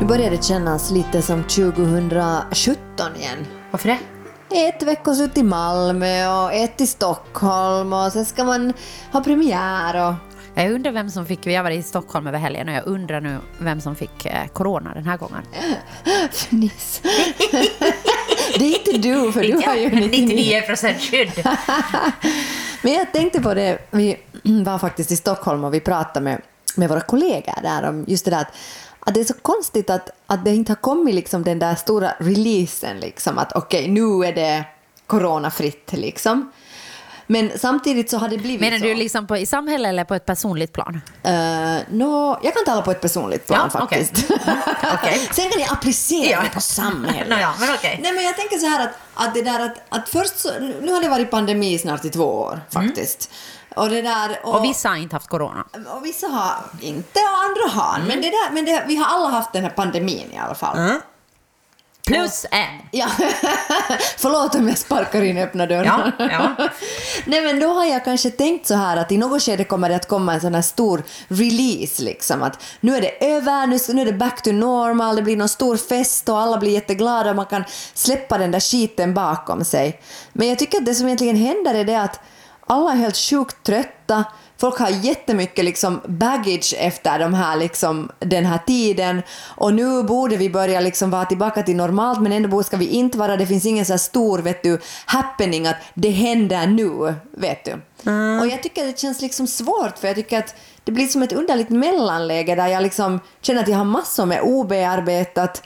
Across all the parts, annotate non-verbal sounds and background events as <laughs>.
Nu börjar det kännas lite som 2017 igen. Varför det? Ett veckoslut i Malmö och ett i Stockholm och sen ska man ha premiär och... Jag undrar vem som fick, jag var i Stockholm över helgen och jag undrar nu vem som fick eh, corona den här gången. <laughs> Fniss. <laughs> det är inte du, för du har ju 99. procent skydd. <laughs> Men jag tänkte på det, vi var faktiskt i Stockholm och vi pratade med, med våra kollegor där om just det där att, att det är så konstigt att, att det inte har kommit liksom den där stora releasen liksom att okej, okay, nu är det coronafritt liksom. Men samtidigt så har det blivit Menar så. du liksom på, i samhället eller på ett personligt plan? Uh, no, jag kan tala på ett personligt plan Ja, faktiskt. <laughs> Okej. Sen kan jag applicera Ja. det på samhället. Nå ja, men okej. Nej, men jag tänker så här att, att det där att, att först så, nu har det varit pandemi snart i två år faktiskt. Och det där... Mm. Och vissa har inte haft corona. och vissa har inte och andra har. Mm. Men, det där, men det, vi har alla haft den här pandemin i alla fall. Plus en. Ja. <laughs> Förlåt om jag sparkar in öppna dörrar. Ja, ja. <laughs> Nej men då har jag kanske tänkt så här att i något skede kommer det att komma en sån här stor release liksom att nu är det över, nu, nu är det back to normal, det blir någon stor fest och alla blir jätteglada och man kan släppa den där skiten bakom sig. Men jag tycker att det som egentligen händer är det att alla är helt sjukt trötta, Folk har jättemycket liksom baggage efter de här, liksom, den här tiden. Och nu borde vi börja liksom vara tillbaka till normalt men ändå ska vi inte vara, det. Finns ingen så stor vet du, happening att det händer nu, vet du. Och jag tycker det känns liksom svårt för jag tycker att det blir som ett underligt mellanläge där jag liksom känner att jag har massor med obearbetat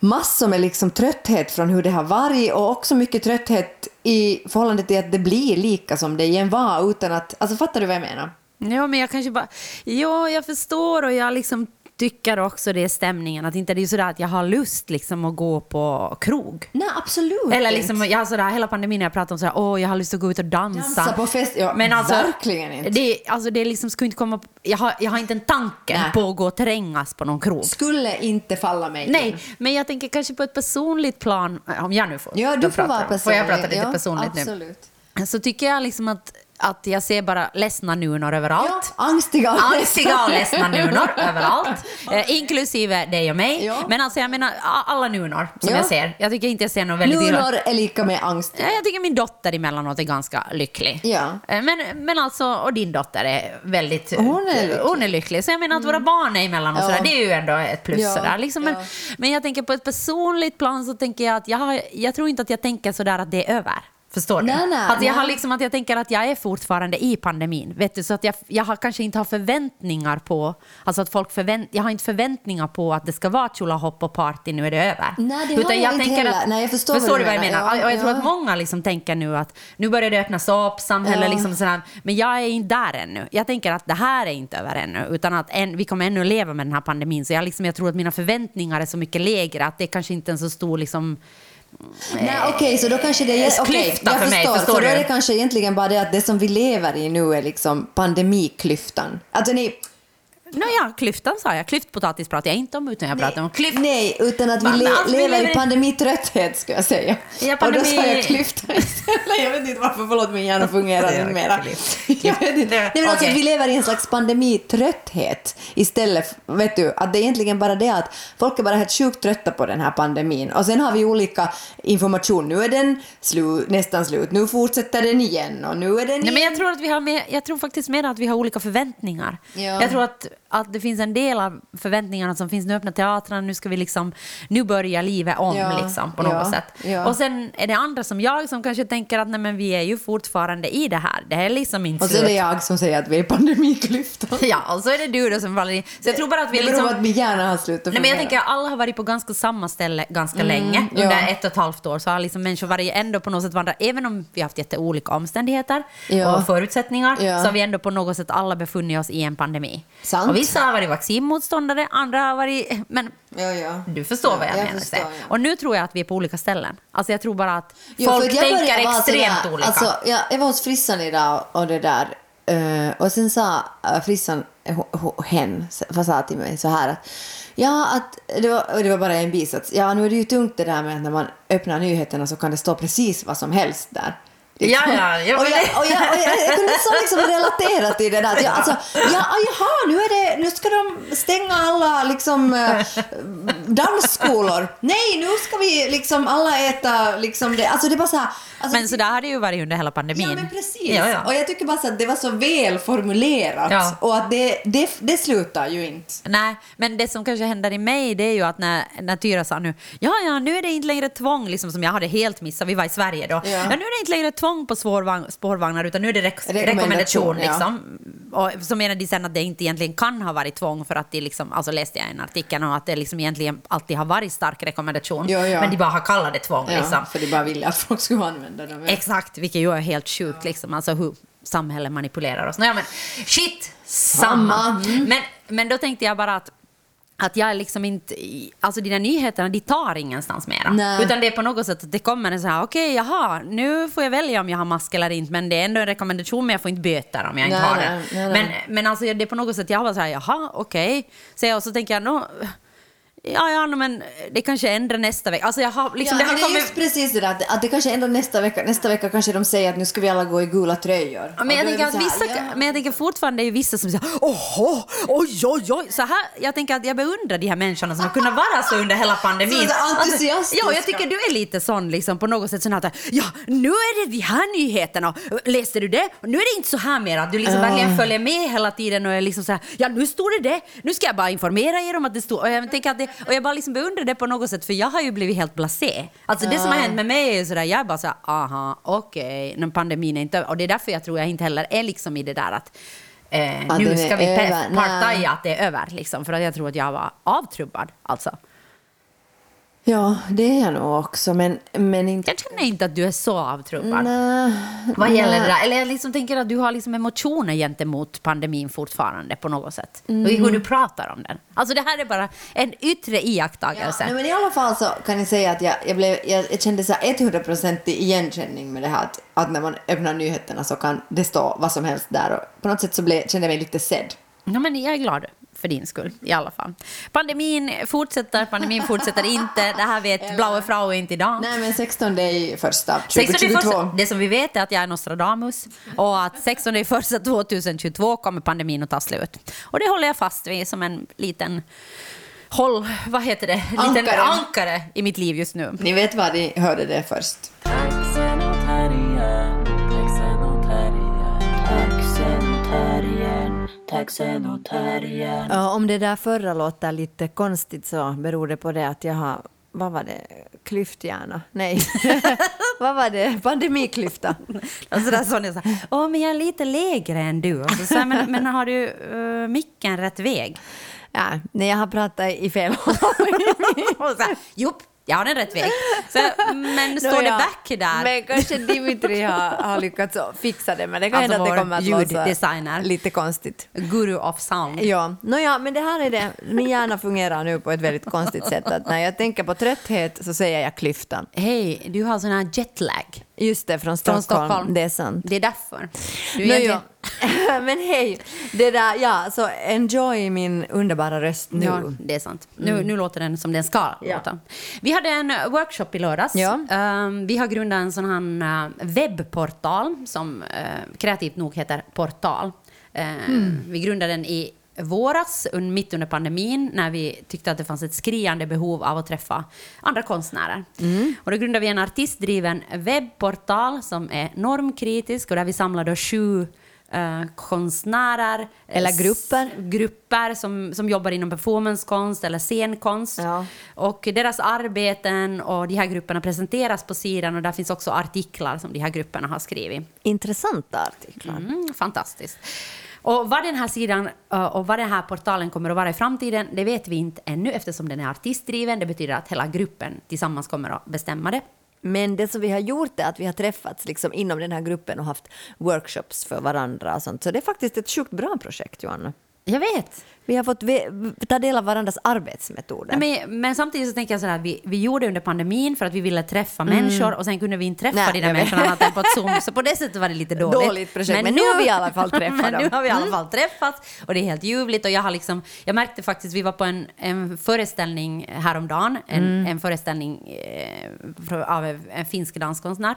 massor med liksom trötthet från hur det har varit och också mycket trötthet i förhållande till att det blir lika som det igen var utan att... Alltså fattar du vad jag menar? Ja, men jag kanske bara... Ja, jag förstår och jag liksom tycker också det är stämningen. Att inte det är sådär att jag har lust liksom att gå på krog. Nej, absolut Eller inte. liksom, jag har sådär, hela pandemin har jag pratat om sådär, åh, jag har lust att gå ut och dansa. Dansa på fest, ja, verkligen inte. Det, alltså, det liksom skulle inte komma, jag har, jag har inte en tanke Nej. på att gå och trängas på någon krog. Skulle inte falla mig Nej, in. men jag tänker kanske på ett personligt plan, om jag nu får Ja, du får vara jag. personlig. Får jag prata lite ja, personligt nu? absolut. Så tycker jag liksom att, att jag ser bara ledsna nunor överallt. Ja, angstiga Angstiga och ledsna nunor <laughs> överallt, eh, inklusive dig och mig. Ja. Men alltså jag menar alla nunor som Ja. jag ser. Jag tycker inte jag ser någon väldigt Nunor är lika med angst. Ja, jag tycker min dotter emellanåt är ganska lycklig. Ja. Eh, Men, men alltså, och din dotter är väldigt... Hon är lycklig. Hon är lycklig. Så jag menar att våra barn är emellanåt Ja. sådär, det är ju ändå ett plus Ja, sådär. Liksom. Men, ja. men jag tänker på ett personligt plan så tänker jag att jag, har, jag tror inte att jag tänker sådär att det är över. Förstår du? Nej, nej, att jag har liksom att jag tänker att jag är fortfarande i pandemin. Vet du? Så att jag, jag har kanske inte har förväntningar på, alltså att folk förvänt, jag har inte förväntningar på att det ska vara tjolahopp och party, nu är det över. Nej, det har jag inte tänker heller. Att, Nej, jag förstår förstår vad du vad jag menar. menar? Ja, och jag tror ja. att många liksom tänker nu att nu börjar det öppnas upp, samhället Ja. liksom sådär. Men jag är inte där ännu. Jag tänker att det här är inte över ännu, utan att en, vi kommer ännu leva med den här pandemin. Så jag, liksom, jag tror att mina förväntningar är så mycket lägre, att det kanske inte är en så stor liksom... Nej, okej, så då kanske det är... Okej, klyfta jag för mig, förstår. förstår så då du? är det kanske egentligen bara det att det som vi lever i nu är liksom pandemiklyftan. Alltså ni... Nåja, klyftan sa jag. Klyftpotatis pratar jag inte om, utan jag pratar om klyft... Nej, utan att vi, le- alltså, vi lever lever i pandemitrötthet, ska jag säga. Ja, Och då sa pandemi- jag klyfta istället. Jag vet inte varför, förlåt, min hjärna fungerar inte mera. klyft. <laughs> Jag vet inte. Nej, men alltså vi lever i en slags pandemitrötthet istället, vet du, att det är egentligen bara det att folk är bara helt sjukt trötta på den här pandemin. Och sen har vi olika information. Nu är den slut, nästan slut, nu fortsätter den igen och nu är den Nej, men igen. jag tror, att vi har mer, jag tror faktiskt mer att vi har olika förväntningar. Ja. Jag tror att, att det finns en del av förväntningarna som finns. Nu öppnar teatrarna, nu ska vi liksom, nu börjar livet om Ja, liksom, på något ja, sätt. ja. Och sen är det andra som jag som kanske tänker att nej, men vi är ju fortfarande i det här. Det är liksom inte Och så är det jag som säger att vi är pandemiklyftan. <laughs> Ja, och så är det du då som faller in. Så jag tror bara att vi Det liksom... att min hjärna har slutat Nej, men jag tänker att alla har varit på ganska samma ställe ganska länge. Mm, ja. Under ett och ett halvt år så har liksom människor varit ändå på något sätt vandrat, även om vi har haft jätteolika omständigheter och förutsättningar, så har vi ändå på något sätt alla befunnit oss i en pandemi. Sant. Vissa har varit vaccinmotståndare, andra har varit... Men Ja, ja. du förstår Ja, vad jag, jag menar. förstår. Och nu tror jag att vi är på olika ställen. Alltså jag tror bara att Jo, folk tänker extremt sådär- olika. Alltså, jag, jag var hos frissan idag och det där. eh, och sen sa uh, frissan, ho- hen, sa till mig så här att Ja, att det var, det var bara en bisats. Ja, nu är det ju tungt det där med att när man öppnar nyheterna så kan det stå precis vad som helst där. Ja, ja, ja, och, men jag, och, jag, och jag, jag kunde så liksom relatera till det där. Jag, alltså, ja, jaha, nu, är det, nu ska de stänga alla liksom, eh, dansskolor. Nej, nu ska vi liksom alla äta liksom det. Alltså det bara så här. Alltså, Men så där har det ju varit under hela pandemin. Ja, men precis. Ja, ja. Och jag tycker bara så att det var så väl formulerat. Ja. Och att det, det, det slutar ju inte. Nej, men det som kanske händer i mig det är ju att när, när Tyra sa nu, ja, ja, nu är det inte längre tvång, liksom som jag hade helt missat, vi var i Sverige då. Ja. Ja. nu är det inte längre tvång på spårvagn, spårvagnar, utan nu är det rek- Rekommendation, rekommendation. ja. Liksom. Och så menar de sen att det inte egentligen kan ha varit tvång, för att de liksom, alltså läste jag en artikel, och att det liksom egentligen alltid har varit stark rekommendation, Ja, ja. men de bara har kallat det tvång. Ja, Liksom. För de bara ville att folk skulle använda dem. Exakt, vilket ju är helt sjukt, liksom, alltså hur samhället manipulerar oss. Nåja, men shit, samma. Samma, mm. Men, men då tänkte jag bara att att jag liksom inte, alltså där nyheterna, de tar ingenstans mera. Nej. Utan det är på något sätt att det kommer en så här, okej, jaha, nu får jag välja om jag har mask eller inte, men det är ändå en rekommendation, men jag får inte böter om jag inte Nej, har det. nej. Men, men alltså det är på något sätt, jag bara så här, jaha, okej. Så jag, och så tänker jag, nå, ja, ja, men det kanske ändrar nästa vecka. Alltså jag har liksom, ja, det har det är just precis det där, att, att det kanske ändå nästa vecka, nästa vecka kanske de säger att nu ska vi alla gå i gula tröjor. Ja, Men jag, tänker att här, vissa, ja. men jag tänker fortfarande är ju vissa som säger åh, oj, oj, oj. Så här, jag tänker att jag beundrar de här människorna som har kunnat vara så under hela pandemin. <laughs> Så Alltså, entusiastiska. ja, jag tycker du är lite sån liksom, på något sätt. Sån att, ja, nu är det de här nyheterna. Läste du det? Och nu är det inte så här mer. Att du liksom verkligen följer med hela tiden och är liksom så här, ja, nu står det det. Nu ska jag bara informera er om att det står. Och jag, tänker att det, och jag bara liksom beundrar det på något sätt, för jag har ju blivit helt blasé. Alltså det som har hänt med mig är ju sådär, jag är bara så här, aha, okej, okay, pandemin är inte över. Och det är därför jag tror jag inte heller är liksom i det där att eh, nu ska vi partaja att det är över. Liksom, för att jag tror att jag var avtrubbad. Alltså. Ja, det är jag nog också, men, men inte... Jag känner inte att du är så avtrubbad. Nej, Vad gäller nej. det där? Eller jag liksom tänker att du har liksom emotioner gentemot pandemin fortfarande på något sätt. Mm. Och hur du pratar om den. Alltså det här är bara en yttre iakttagelse. Nej, men I alla fall så kan jag säga att jag, jag, blev, jag, jag kände så här 100% igenkänning med det här att, att när man öppnar nyheterna så kan det stå vad som helst där och på något sätt så blev, kände jag mig lite sedd. Ja, men jag är glad för din skull i alla fall. Pandemin fortsätter, pandemin fortsätter inte. Det här vet Blaue Frau inte idag. Nej men 16 är första 16 2022. första, det som vi vet är att jag är Nostradamus och att 16 är första 2022 kommer pandemin att ta slut. Och det håller jag fast vid som en liten håll, vad heter det? Liten Ankare. ankare i mitt liv just nu. Ni vet vad ni hörde det först. Taxen och terriern. Ja, om det där förra låter lite konstigt så beror det på det att jag har, vad var det, klyfthjärna? Nej, <laughs> vad var det, pandemiklyfta. Alltså där sa ni så här, åh men jag är lite lägre än du. Och så sa men, men har du uh, micken rätt väg? Ja, nej, jag har pratat i fel <laughs> håll. Och så Jopp, jag har den rätt väg. Så, men <laughs> står det back där? Men kanske Dimitri har, har lyckats fixa det, men det kan Alltså hända att det kommer att ljuddesigner. lite konstigt. Guru of sound. Ja, nåja, men det här är det. Min hjärna fungerar nu på ett väldigt konstigt sätt. Att när jag tänker på trötthet så säger jag klyftan. Hej, du har sån här jetlag. Just det, från Stockholm. Från Stockholm. Det är sant. Det är därför. Du är Nå, egentligen- ja. <laughs> men hej, det där, ja, så enjoy min underbara röst nu. Ja, det är sant. Nu, nu låter den som den ska Ja. låta. Vi hade en eh, workshop i lördags. Ja. Ehm, vi har grundat en sån här eh, webbportal som eh, kreativt nog heter Portal. Ehm, Vi grundade den i våras, mitt under pandemin, när vi tyckte att det fanns ett skriande behov av att träffa andra konstnärer. Och då grundade vi en artistdriven webbportal som är normkritisk och där vi samlade sju eh, konstnärer Eller s- grupper. grupper som, som jobbar inom performancekonst eller scenkonst. Ja. Och deras arbeten och de här grupperna presenteras på sidan och där finns också artiklar som de här grupperna har skrivit. Intressanta artiklar. Mm, fantastiskt. Och vad den här sidan eh, och vad den här portalen kommer att vara i framtiden, det vet vi inte ännu eftersom den är artistdriven. Det betyder att hela gruppen tillsammans kommer att bestämma det. Men det som vi har gjort är att vi har träffats liksom inom den här gruppen och haft workshops för varandra och sånt. Så det är faktiskt ett sjukt bra projekt, Johanna. Jag vet. Vi har fått ta del av varandras arbetsmetoder. Nej, men, men samtidigt så tänker jag sådär, vi, vi gjorde under pandemin för att vi ville träffa människor och sen kunde vi inte träffa Nej, de där människorna annat än på ett Zoom. <laughs> Så på det sättet var det lite dåligt. Dåligt projekt, men nu har vi i alla fall <laughs> träffat men dem. Mm. nu har vi i alla fall träffats och det är helt ljuvligt. Och jag, har liksom, jag märkte faktiskt, vi var på en, en föreställning häromdagen, en, Mm. en föreställning eh, av en, finsk danskonstnär.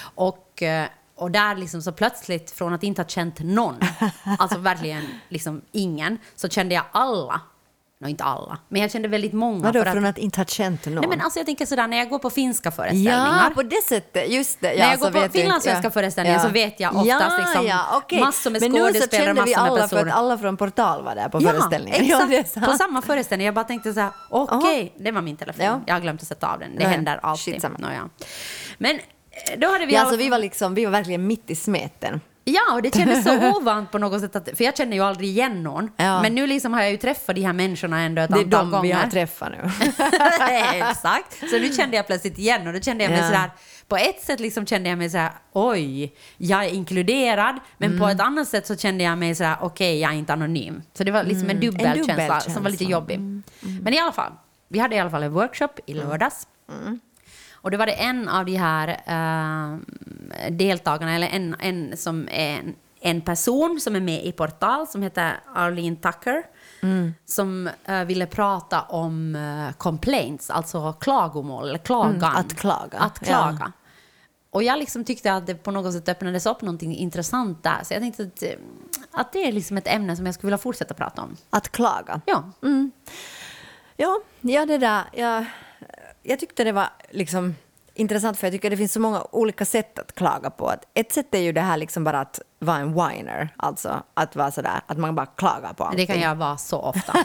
Och, eh, och där liksom så plötsligt, från att inte ha känt någon, <laughs> alltså verkligen liksom ingen, så kände jag alla. Nå, inte alla, men jag kände väldigt många. Vadå, för från att inte ha känt någon? Nej men alltså jag tänker sådär när jag går på finska föreställningar. Ja, på det sättet. Just det. Ja, när jag så går på finlandssvenska ja. föreställningar så vet jag oftast ja, liksom ja, okej. massor med Men nu så skådespelare, kände vi massor med alla för personer. att alla från Portal var där på Ja, föreställningen. exakt. är sant. på samma föreställning. Jag bara tänkte så här, okej, det var min telefon. Ja. Jag har glömt att sätta av den. Det Ja, ja. händer alltid. Skitsamma. Nåja. Men eh, då hade vi... Ja, all- alltså, vi, var liksom, vi var verkligen mitt i smeten. Ja, och det kändes så <laughs> ovant på något sätt. Att, för jag känner ju aldrig igen någon. Ja. Men nu liksom har jag ju träffat de här människorna ändå ett Det är antal de gånger. vi har träffat nu. <laughs> Exakt. Så nu kände jag plötsligt igen och då kände jag mig Ja. sådär, på ett sätt liksom kände jag mig såhär, oj, jag är inkluderad, men Mm. på ett annat sätt så kände jag mig sådär, okej, jag är inte anonym. Så det var liksom en dubbel, Mm. dubbel känsla, som var lite känsla. jobbig. Men i alla fall, vi hade i alla fall en workshop i Mm. Och då var det en av de här eh, deltagarna, eller en, en som är en, en person som är med i Portal, som heter Arlene Tucker, Mm. som eh, ville prata om eh, complaints, alltså klagomål, eller klagan. Mm, att klaga, Att klaga. Och jag liksom tyckte att det på något sätt öppnades upp någonting intressant där, så jag tänkte att, att det är liksom ett ämne som jag skulle vilja fortsätta prata om. Att klaga. Ja. Ja, ja det där. Jag, jag tyckte det var liksom intressant för jag tycker det finns så många olika sätt att klaga på. Att ett sätt är ju det här liksom bara att vara en whiner, alltså att vara sådär, att man bara klagar på allting. Det kan jag vara så ofta. <laughs>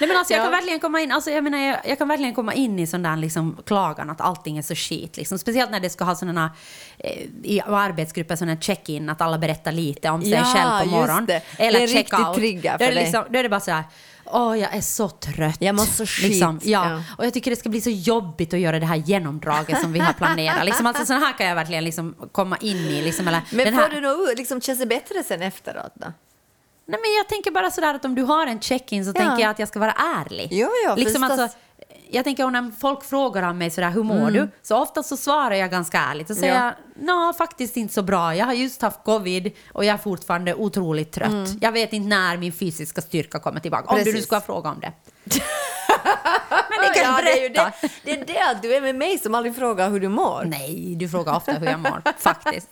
Nej, men alltså, jag, kan verkligen komma in, alltså, jag, menar, jag, jag kan verkligen komma in i sån där liksom, klagan att allting är så skit. Liksom. Speciellt när det ska ha sådana eh, i arbetsgrupper, sådana check-in, att alla berättar lite om sig Ja, själv på morgonen. Eller Det är en riktig check-out. trigger Då för är det liksom, Då är det bara så här, åh jag är så trött. Jag mår så skit. Liksom, ja. Ja. Och jag tycker det ska bli så jobbigt att göra det här genomdraget som vi har planerat. liksom, alltså, sån här kan jag verkligen liksom komma in i. Liksom, eller, Men den får här, du nog liksom, känns det bättre sen efteråt då? Nej, men jag tänker bara sådär att om du har en check-in så Ja. tänker jag att jag ska vara ärlig. Jo, jo, liksom förstås. alltså, jag tänker om när folk frågar om mig sådär, hur mår du? Så ofta så svarar jag ganska ärligt och säger Mm. Ja. jag, faktiskt inte så bra. Jag har just haft covid och jag är fortfarande otroligt trött. Jag vet inte när min fysiska styrka kommer tillbaka. Om du nu Mm. Precis. ska fråga om det. <laughs> men det kan Ja, det, är berätta. det, det är det att du är med mig som aldrig frågar hur du mår. Nej, du frågar ofta hur jag mår, faktiskt.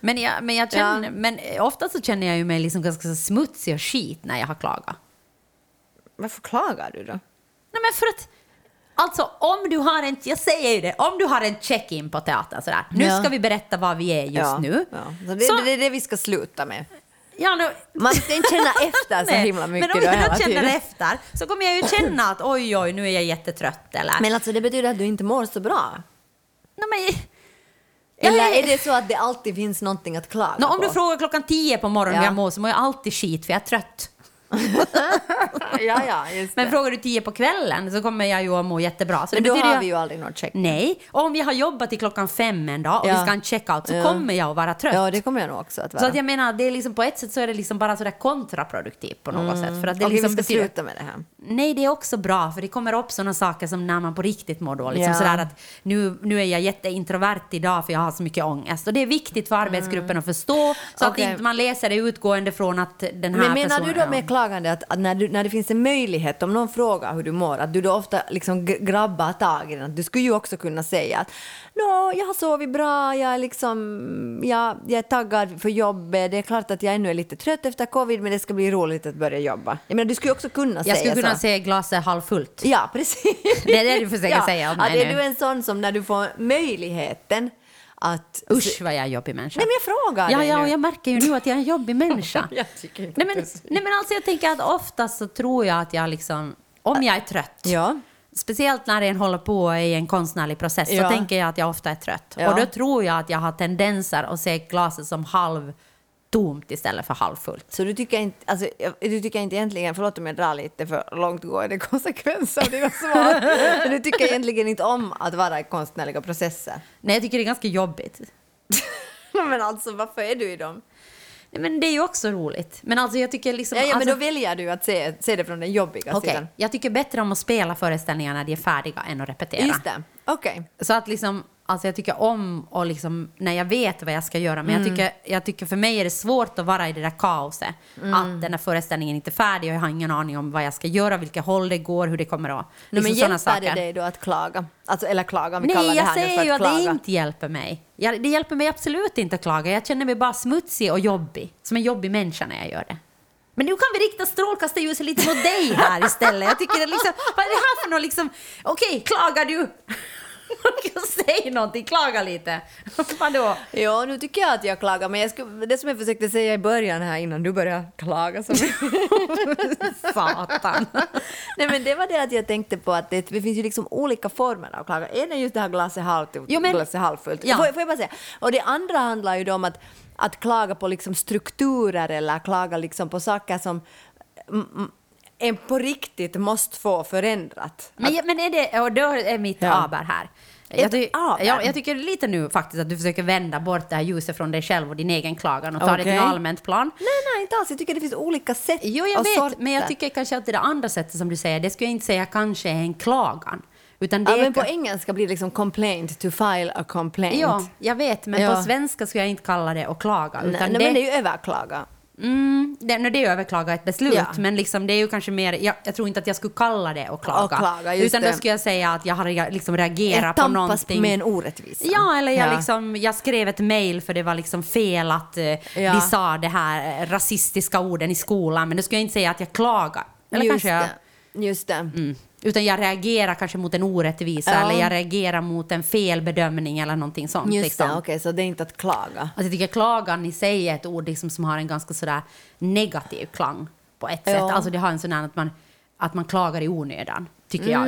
Men, jag, men, jag känner, Ja. men ofta så känner jag ju mig liksom ganska smutsig och skit när jag har klagat. Varför klagar du då? Nej men för att, alltså om du har en, jag säger ju det, om du har en check-in på teatern sådär, nu Ja. ska vi berätta vad vi är just ja, nu. Ja. Så det, Så- det är det vi ska sluta med. Ja, nu, Man ska inte känna efter så <laughs> Nej, himla mycket Men om jag då känner tiden. efter så kommer jag ju känna att oj, oj, nu är jag jättetrött eller... Men alltså det betyder att du inte mår så bra. Nej, men, Eller är- det så att det alltid finns någonting att klaga Nå, om på? du frågar klockan tio på morgonen hur Ja. jag mår så mår jag alltid skit för jag är trött. <laughs> ja, ja, just Men det. frågar du tio på kvällen så kommer jag ju att må jättebra. Så Men då har ju- vi ju aldrig något check. Nej, och om jag har jobbat till klockan fem en dag och Ja. vi ska ha en checkout så Ja. kommer jag att vara trött. Ja, det kommer jag nog också att vara. Så att jag menar, det är liksom på ett sätt så är det liksom bara sådär kontraproduktivt på något sätt. För att det Mm. Okej, liksom vi ska betyder... sluta med det här. Nej, det är också bra, för det kommer upp sådana saker som när man på riktigt mår dåligt. Som Ja. sådär att nu, nu är jag jätteintrovert idag för jag har så mycket ångest. Och det är viktigt för arbetsgruppen att förstå, så Mm. Okej. att inte man läser det utgående från att den här Men menar personen... du då med klagande att, att när, du, när det finns en möjlighet, om någon frågar hur du mår, att du då ofta liksom grabbar tag i den? Att Du skulle ju också kunna säga att Nå, jag har sovit bra, jag är, liksom, jag, jag är taggad för jobbet, det är klart att jag ännu är lite trött efter covid, men det ska bli roligt att börja jobba. Jag menar, du skulle också kunna Jag säga skulle kunna så. se glaset halvfullt. Ja, precis. <laughs> Det är det du försöker ja, säga att mig är nu. du en sån som när du får möjligheten att... Usch vad jag är en jobbig människa. Nej, men jag frågar Ja, dig ja, nu. och jag märker ju nu att jag är en jobbig <laughs> människa. Jag tycker inte nej, att men, du nej, men alltså jag tänker att oftast så tror jag att jag liksom, om jag är trött, Ja. speciellt när en håller på i en konstnärlig process, Ja. så tänker jag att jag ofta är trött. Ja. Och då tror jag att jag har tendenser att se glaset som halvtomt istället för halvfullt. Så du tycker inte, alltså, du tycker inte egentligen, förlåt om jag drar lite för långtgående <laughs> konsekvenser av dina svar, men du tycker egentligen inte om att vara i konstnärliga processer? Nej, jag tycker det är ganska jobbigt. <laughs> men alltså varför är du i dem? Men det är ju också roligt. Men alltså jag tycker liksom... Ja, ja, men alltså, då väljer du att se, se det från den jobbiga Okej, sidan. jag tycker bättre om att spela föreställningar när de är färdiga än att repetera. Just det, okej. Så att liksom, alltså jag tycker om och liksom, när jag vet vad jag ska göra. Men Mm. jag, tycker, jag tycker för mig är det svårt att vara i det där kaoset. Mm. Att den här föreställningen inte är färdig och jag har ingen aning om vad jag ska göra, vilket håll det går, hur det kommer att... No, men hjälper det dig då att klaga? Alltså, eller klaga, om vi Nej, det jag säger ju att att det inte hjälper mig. Jag, det hjälper mig absolut inte att klaga. Jag känner mig bara smutsig och jobbig. Som en jobbig människa när jag gör det. Men nu kan vi rikta strålkastarljuset lite mot dig här istället. Jag tycker det liksom, vad är det här för något liksom, okej, klagar du? <laughs> Säg någonting, klaga lite. <laughs> Vadå? Ja, nu tycker jag att jag klagar, men jag skulle, det som jag försökte säga i början här innan du började klaga så <laughs> Satan. Nej men det var det att jag tänkte på att det, det finns ju liksom olika former av klaga. En är just det här glaset halvtomt, men- glaset halvfullt. Ja. Får, får jag bara säga? Och det andra handlar ju då om att, att klaga på liksom strukturer eller klaga liksom på saker som en på riktigt måste få förändrat. Men, men är det, och då är mitt Ja. aber här. Jag, ty, aber? ja, jag tycker lite nu faktiskt att du försöker vända bort det här ljuset från dig själv och din egen klagan och ta det till allmänt plan. Nej, nej, inte alls. Jag tycker det finns olika sätt Jo, jag vet, sorter. men jag tycker kanske att det där andra sättet som du säger, det skulle jag inte säga kanske är en klagan. Utan det Ja, men på ka- engelska blir det liksom complaint, to file a complaint. Ja, jag vet, men Ja. på svenska skulle jag inte kalla det att klaga. Nej, Utan nej, det, men det är ju överklaga. Mm, det, no, det är överklaga ett beslut, Ja. men liksom, det är ju kanske mer, jag, jag tror inte att jag skulle kalla det att klaga. Klaga, utan det. då skulle jag säga att jag har liksom reagerat på någonting. med en orättvisa. Ja, eller jag, Ja. Liksom, jag skrev ett mejl för det var liksom fel att eh, Ja. de sa det här eh, rasistiska orden i skolan, men då skulle jag inte säga att jag klagar. Eller just kanske jag... det. Just det. Mm. Utan jag reagerar kanske mot en orättvisa Ja. eller jag reagerar mot en felbedömning eller någonting sånt. Just liksom. det, okej, så det är inte att klaga. Alltså jag tycker klagan i sig är ett ord liksom som har en ganska sådär negativ klang på ett Ja. sätt. Alltså det har en sån här att man, att man klagar i onödan, tycker jag.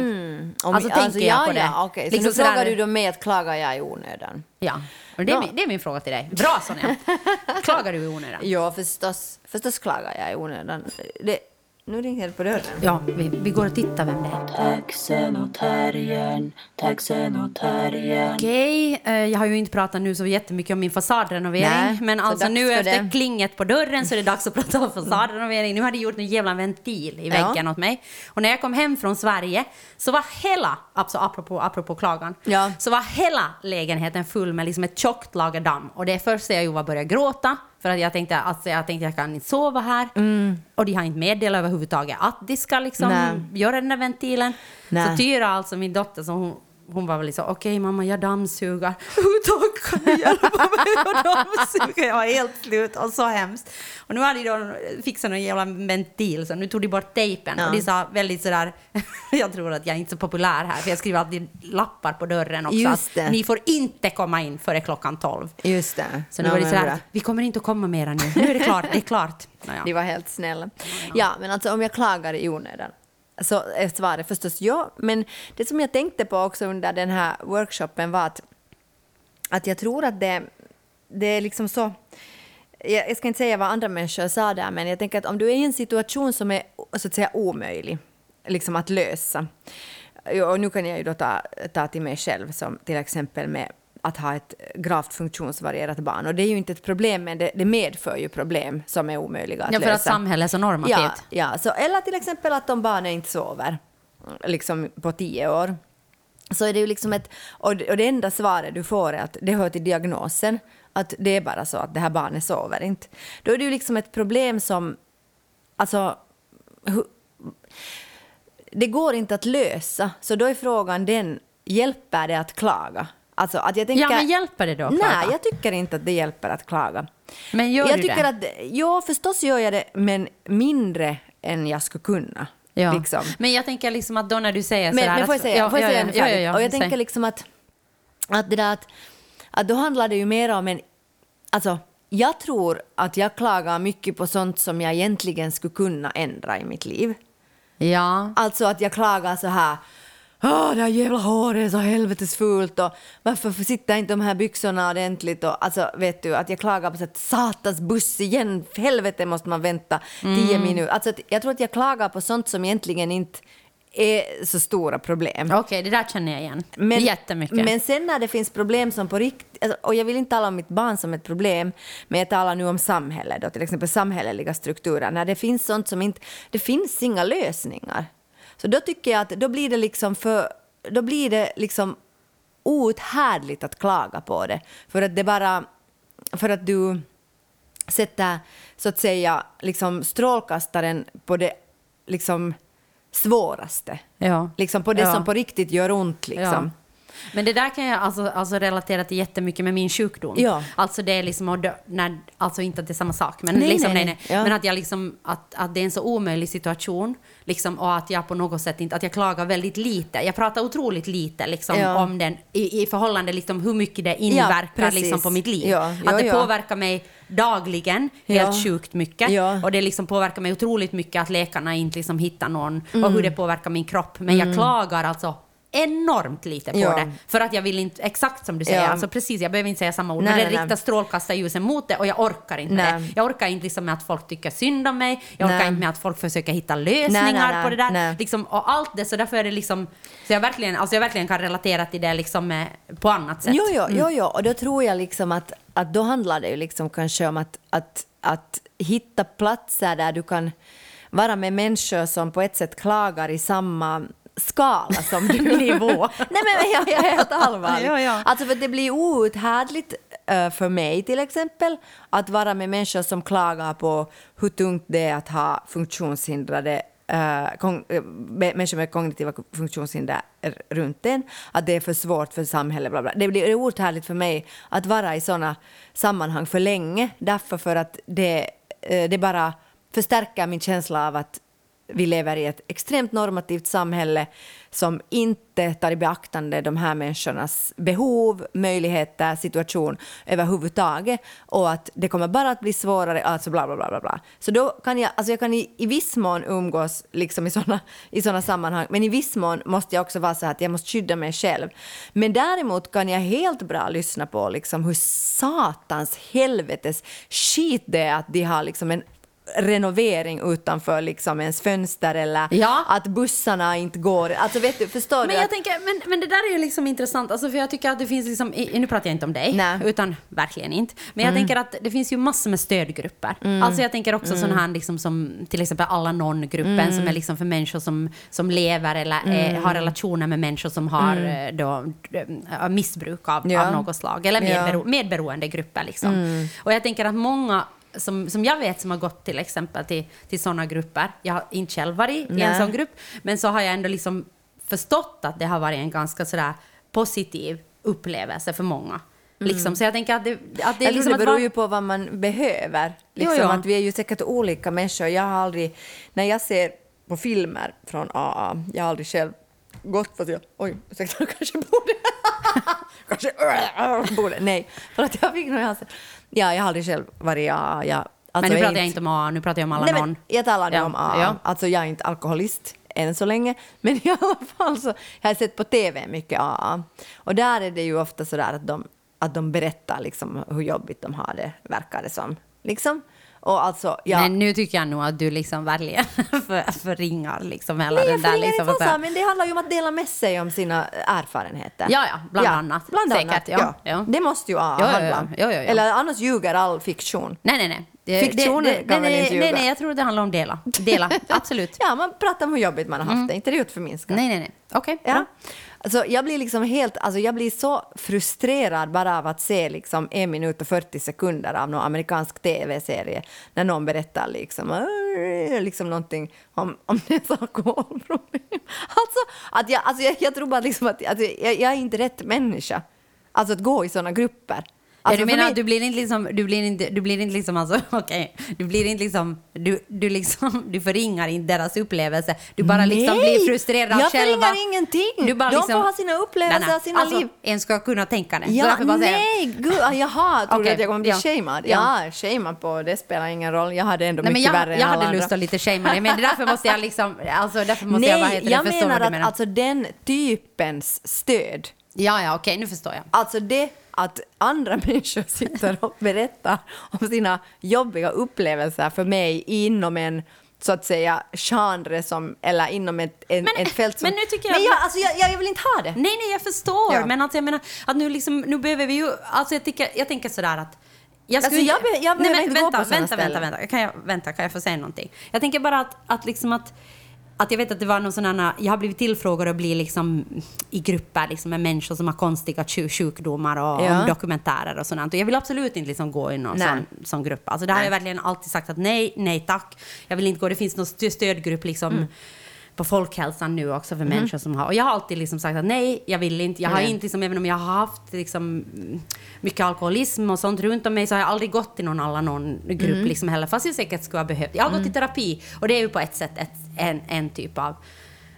Om, Alltså, tänker jag på det. Ja, okej. Så Liksom nu sådär- frågar du då mig att klagar jag i onödan? Ja, och det är, min, det är min fråga till dig. Bra Sonja! <laughs> Klagar du i onödan? Ja, förstås, förstås klagar jag i onödan. Det, nu ringer det på dörren. Ja, vi, vi går och tittar vem det är. Taxen och terriern, taxen och terriern. Okej, eh, jag har ju inte pratat nu så jättemycket om min fasadrenovering. Nej, men så alltså dags nu för efter det. klinget på dörren så är det dags att prata om fasadrenovering. Nu har de gjort en jävla ventil i Ja. väggen åt mig. Och när jag kom hem från Sverige så var hela, alltså apropå, apropå klagan, Ja. så var hela lägenheten full med liksom ett tjockt lager damm. Och det första jag gjorde var att börja gråta. För att jag tänkte att jag, tänkte jag kan inte sova här. Och de har inte meddelat överhuvudtaget att de ska liksom Nej. göra den där ventilen. Nej. Så Tyra, alltså min dotter, så hon, hon var väl liksom, okej mamma, jag dammsuger. Tack, kan du hjälpa mig att dammsuga? Jag var helt slut och så hemskt. Och nu hade de fixat någon jävla ventil, så nu tog de bort tejpen. Ja. Och de sa väldigt sådär, <laughs> jag tror att jag är inte så populär här, för jag skriver alltid lappar på dörren också. Just att det. Ni får inte komma in före klockan 12. Just det. Så nu Ja, var det sådär, att vi kommer inte att komma mera nu. Nu är det klart, det är klart. <laughs> Naja. De var helt snälla. Ja, men alltså om jag klagar i onödan så är svaret förstås ja. Men det som jag tänkte på också under den här workshopen var att, att jag tror att det, det är liksom så... Jag, jag ska inte säga vad andra människor sa där, men jag tänker att om du är i en situation som är så att säga omöjlig liksom att lösa. Och nu kan jag ju då ta, ta till mig själv som till exempel med att ha ett gravt funktionsvarierat barn. Och det är ju inte ett problem, men det, det medför ju problem som är omöjliga att Ja, lösa. för att samhället är så normativt. Ja, ja så, eller till exempel att om barnet inte sover liksom på tio år. Så är det ju liksom ett, och det, och det enda svaret du får är att det hör till diagnosen, att det är bara så att det här barnet sover inte. Då är det ju liksom ett problem som, alltså, hu- det går inte att lösa. Så då är frågan den, hjälper det att klaga? Alltså att jag tänker, Ja, men hjälper det då? att Nej, klaga? jag tycker inte att det hjälper att klaga. Men gör jag du tycker det? att, ja, förstås gör jag det, men mindre än jag skulle kunna. Ja. Liksom. Men jag tänker liksom att då när du säger Men, sådär... men får jag att- säga, ja, får jag ja, säga ja, ja, ja, ja, Och jag säg. tänker liksom att, att det där att, att då handlar det ju mer om en... Alltså, jag tror att jag klagar mycket på sånt som jag egentligen skulle kunna ändra i mitt liv. Ja. Alltså att jag klagar så här Åh, det här jävla håret är så helvetes fult och varför sitter inte de här byxorna ordentligt och alltså vet du att jag klagar på så att satans buss igen, för helvete måste man vänta tio minuter. Alltså jag tror att jag klagar på sånt som egentligen inte är så stora problem. Okej, det där känner jag igen. Men, Jättemycket. Men sen när det finns problem som på riktigt, alltså, och jag vill inte tala om mitt barn som ett problem, men jag talar nu om samhället, då, till exempel samhälleliga strukturer, när det finns sånt som inte, det finns inga lösningar. Så då tycker jag att då blir det liksom för, då blir det liksom outhärdligt att klaga på det, för att det bara, för att du sätter så att säga liksom strålkastaren på det liksom svåraste. Ja. Liksom på det Ja. som på riktigt gör ont. Liksom. Ja. Men det där kan jag alltså, alltså relatera till jättemycket med min sjukdom. Ja. Alltså det är liksom, dö- när, alltså inte att det är samma sak, men, Nej, liksom, nej, nej. Ja. men att, jag liksom, att, att det är en så omöjlig situation liksom, och att jag på något sätt inte, att jag klagar väldigt lite. Jag pratar otroligt lite liksom, Ja. om den i, i förhållande liksom, hur mycket det inverkar liksom, på mitt liv. Att det påverkar mig dagligen, helt sjukt mycket. Ja. Och det liksom påverkar mig otroligt mycket att läkarna inte liksom hittar någon och Mm. hur det påverkar min kropp. Men jag klagar alltså enormt lite på Ja. det. För att jag vill inte, exakt som du säger, Ja. alltså precis, jag behöver inte säga samma ord, Nej, men det nej, riktar strålkastarljusen mot det och jag orkar inte Nej. det. Jag orkar inte liksom med att folk tycker synd om mig, jag orkar inte med att folk försöker hitta lösningar på det där. Liksom, och allt det, så därför är det liksom, så jag verkligen, alltså jag verkligen kan relatera till det liksom med, på annat sätt. Jo, jo, Mm. jo, jo, och då tror jag liksom att, att då handlar det ju liksom kanske om att, att, att hitta platser där du kan vara med människor som på ett sätt klagar i samma skala som du. Nivå. <laughs> Nej men jag, jag är helt allvarlig. Ja, ja. Alltså för det blir outhärdligt eh, för mig till exempel att vara med människor som klagar på hur tungt det är att ha funktionshindrade med- människor med kognitiva funktionshinder runt en, att det är för svårt för samhället. Bla bla. Det blir outhärdligt för mig att vara i såna sammanhang för länge, därför för att det, det bara förstärker min känsla av att vi lever i ett extremt normativt samhälle som inte tar i beaktande de här människornas behov, möjligheter, situation överhuvudtaget och att det kommer bara att bli svårare, alltså bla bla bla bla. bla. Så då kan jag, alltså jag kan i, i viss mån umgås liksom i sådana i såna sammanhang, men i viss mån måste jag också vara så här att jag måste skydda mig själv. Men däremot kan jag helt bra lyssna på liksom hur satans helvetes skit det är att de har liksom en renovering utanför liksom ens fönster eller Ja. att bussarna inte går. Alltså vet du, förstår Men du? jag att, tänker, men, men det där är ju liksom intressant, alltså för jag tycker att det finns liksom, nu pratar jag inte om dig, Nej. utan verkligen inte. Men jag tänker att det finns ju massor med stödgrupper. Alltså jag tänker också sådana här liksom som till exempel Alla någon-gruppen som är liksom för människor som, som lever eller är, har relationer med människor som har eh, då, eh, missbruk av, Ja. av något slag, eller medbero, medberoende grupper. Liksom. Och jag tänker att många som, som jag vet som har gått till exempel till, till sådana grupper, jag har inte själv varit i Nej. en sån grupp, men så har jag ändå liksom förstått att det har varit en ganska sådär positiv upplevelse för många. Liksom. Så jag tänker att det, att det jag liksom det beror vara- ju på vad man behöver. Liksom Jo, jo. Att vi är ju säkert olika människor. Jag har aldrig, när jag ser på filmer från AA, jag har aldrig själv gått för att jag, oj, ursäkta, jag <laughs> kanske borde, <laughs> kanske <laughs> borde, nej, för att jag fick nog i. Ja, jag har aldrig själv varit AA. Jag, alltså men nu pratar jag inte om AA, nu pratar jag om alla Nej, jag talar nu Ja, om AA. ja. Alltså jag är inte alkoholist än så länge, <laughs> men i alla fall så jag har sett på TV mycket AA. Och där är det ju ofta så där att de, att de berättar liksom hur jobbigt de har det, verkar det som. Liksom. Och alltså, ja. Men nu tycker jag nog att du liksom verkligen <laughs> för, förringar liksom hela Nej, den där liksom. inte alls, men det handlar ju om att dela med sig om sina erfarenheter. Ja, ja, bland annat. Bland Säkert, annat, ja, ja. ja. Det måste ju Ja, ja, handla ja. Ja, ja, ja. Eller annars ljuger all fiktion. Nej, nej, nej. Det- Fiktioner det, det, kan nej, väl nej, inte nej, ljuga? nej, jag tror det handlar om dela. Dela, <laughs> absolut. Ja, man pratar om hur jobbigt man har haft det, inte det är förminskat. Nej, nej, nej. Okej, Ja. bra. Alltså, jag blir liksom helt, alltså jag blir så frustrerad bara av att se liksom en minut och 40 sekunder av någon amerikansk tv-serie när någon berättar liksom, liksom någonting om, om deras alkoholproblem. <laughs> Alltså, att jag, alltså jag, jag tror bara liksom att alltså, jag, jag är inte rätt människa. Alltså att gå i sådana grupper. Alltså, ja, du menar mig- att du blir inte liksom, du blir inte, du blir inte liksom alltså, <laughs> okej, du blir inte liksom, du, du liksom, <laughs> du förringar inte deras upplevelse, du bara liksom Nej, blir frustrerad jag själva. förringar ingenting. Du bara De liksom, får ha sina upplevelser, sina alltså, liv. En ska kunna tänka det. Ja, bara säger jag- nej, gud, ah, jaha, tror du Okej, att jag kommer bli ja. shamead? Ja. Ja, shamead på, det spelar ingen roll. Jag hade ändå Nej, mycket jag, värre än jag hade andra. lust att lite shamea dig, men därför måste jag liksom, alltså därför måste jag, vad Nej, heter jag det, menar du att menar. alltså den typens stöd, Ja, ja, okej, nu förstår jag. alltså det att andra <laughs> människor sitter och berättar om sina jobbiga upplevelser för mig inom en så att säga genre som, eller inom ett, en, Men- ett fält som... men nu tycker jag- Men jag, alltså, jag, jag vill inte ha det. Nej, nej, jag förstår. Ja. Men att jag menar, att nu, liksom, nu behöver vi ju... Alltså jag, tycker, jag tänker sådär att... Jag, Alltså, jag be- jag behöver men inte gå vänta, på såna vänta, vänta, ställen. vänta. Kan jag, vänta, kan jag få säga någonting? Jag tänker bara att, att liksom att... Att jag vet att det var någon sån här, jag har blivit tillfrågad att bli liksom i grupper liksom med människor som har konstiga sju- sjukdomar och Ja. om dokumentärer och sånt. Och jag vill absolut inte liksom gå i någon sån, sån grupp. Alltså det har jag verkligen alltid sagt att nej, nej tack. Jag vill inte gå. Det finns någon stöd- stödgrupp liksom Mm. På folkhälsan nu också för människor som har... Och jag har alltid liksom sagt att nej, jag vill inte. Jag har Nej. inte, liksom, även om jag har haft liksom, mm, mycket alkoholism och sånt runt om mig så har jag aldrig gått i någon Alanon-grupp Mm. liksom heller, fast jag säkert skulle ha behövt. Jag har gått i terapi och det är ju på ett sätt ett, en, en typ av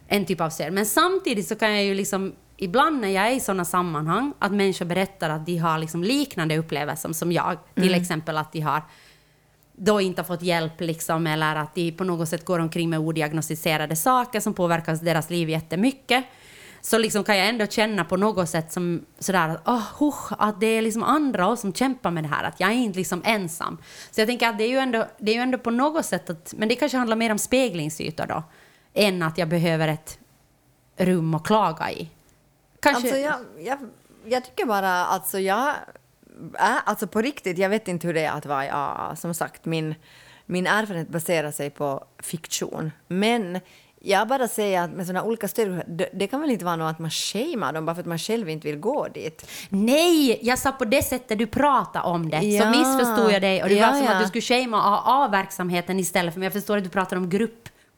en typ av stöd. Men samtidigt så kan jag ju liksom ibland när jag är i sådana sammanhang att människor berättar att de har liksom liknande upplevelser som jag. Till Mm. exempel att de har då inte har fått hjälp liksom, eller att de på något sätt går omkring med odiagnostiserade saker som påverkar deras liv jättemycket. Så liksom kan jag ändå känna på något sätt som sådär att, oh, husch, att det är liksom andra som kämpar med det här, att jag är inte liksom ensam. Så jag tänker att det är ju ändå, det är ju ändå på något sätt att, men det kanske handlar mer om speglingsytor då, än att jag behöver ett rum att klaga i. Kanske, Alltså jag, jag, jag tycker bara, alltså jag... Äh, alltså på riktigt, jag vet inte hur det är att vara i AA. Som sagt, min, min erfarenhet baserar sig på fiktion. Men jag bara säger att med sådana olika stöd, det, det kan väl inte vara något att man shamear dem bara för att man själv inte vill gå dit. Nej, jag sa på det sättet du pratade om det. Ja. Så missförstod jag dig och det Ja, var som ja. att du skulle shamea AA-verksamheten istället för men jag förstår att du pratar om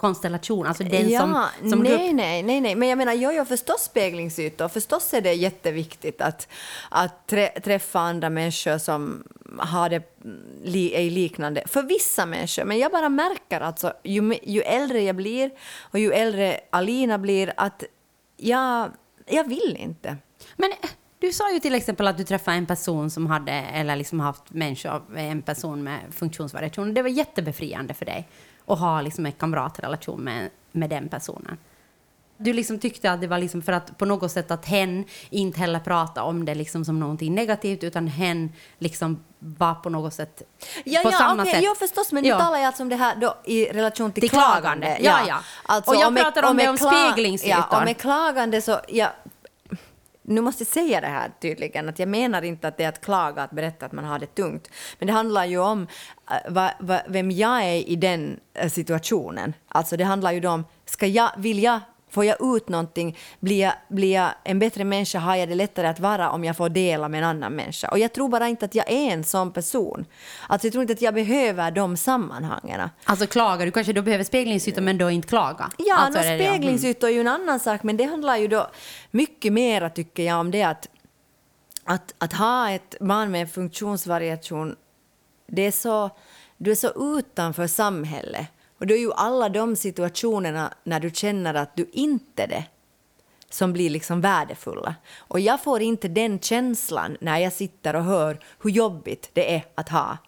gruppkonstellation, alltså den ja, som, som nej, grupp. nej, nej, nej, men jag menar, jo, jo, förstås speglingsytor. Förstås är det jätteviktigt att, att trä, träffa andra människor som har det li, är liknande. För vissa människor, men jag bara märker alltså, ju, ju äldre jag blir och ju äldre Alina blir, att jag, jag vill inte. Men eh, du sa ju till exempel att du träffade en person som hade, eller liksom haft människor, en person med funktionsvariation. Det var jättebefriande för dig att ha liksom en kamratrelation med, med den personen. Du liksom tyckte att det var liksom för att på något sätt att hen inte heller pratade om det liksom som någonting negativt utan hen liksom var på något sätt Ja, på ja, samma okej, sätt. ja förstås, men Ja. nu talar jag alltså om det här då i relation till, Till klagande, ja, ja. Och jag om pratar om det ett om speglingsytor. Ja, och med klagande så, ja, nu måste jag säga det här tydligen, att jag menar inte att det är att klaga, att berätta att man har det tungt. Men det handlar ju om äh, va, va, vem jag är i den äh, situationen. Alltså det handlar ju då om, ska jag, vill jag Får jag ut någonting? Blir jag, blir jag en bättre människa? Har jag det lättare att vara om jag får dela med en annan människa? Och jag tror bara inte att jag är en sån person. Alltså jag tror inte att jag behöver de sammanhangen. Alltså klaga, du kanske då behöver speglingsytor men då inte klaga. Ja, alltså, speglingsytor är ju en annan sak, men det handlar ju då mycket mer tycker jag om det att, att, att ha ett barn med funktionsvariation, det är så, du är så utanför samhället. Och det är ju alla de situationerna när du känner att du inte är det som blir liksom värdefulla. Och jag får inte den känslan när jag sitter och hör hur jobbigt det är att ha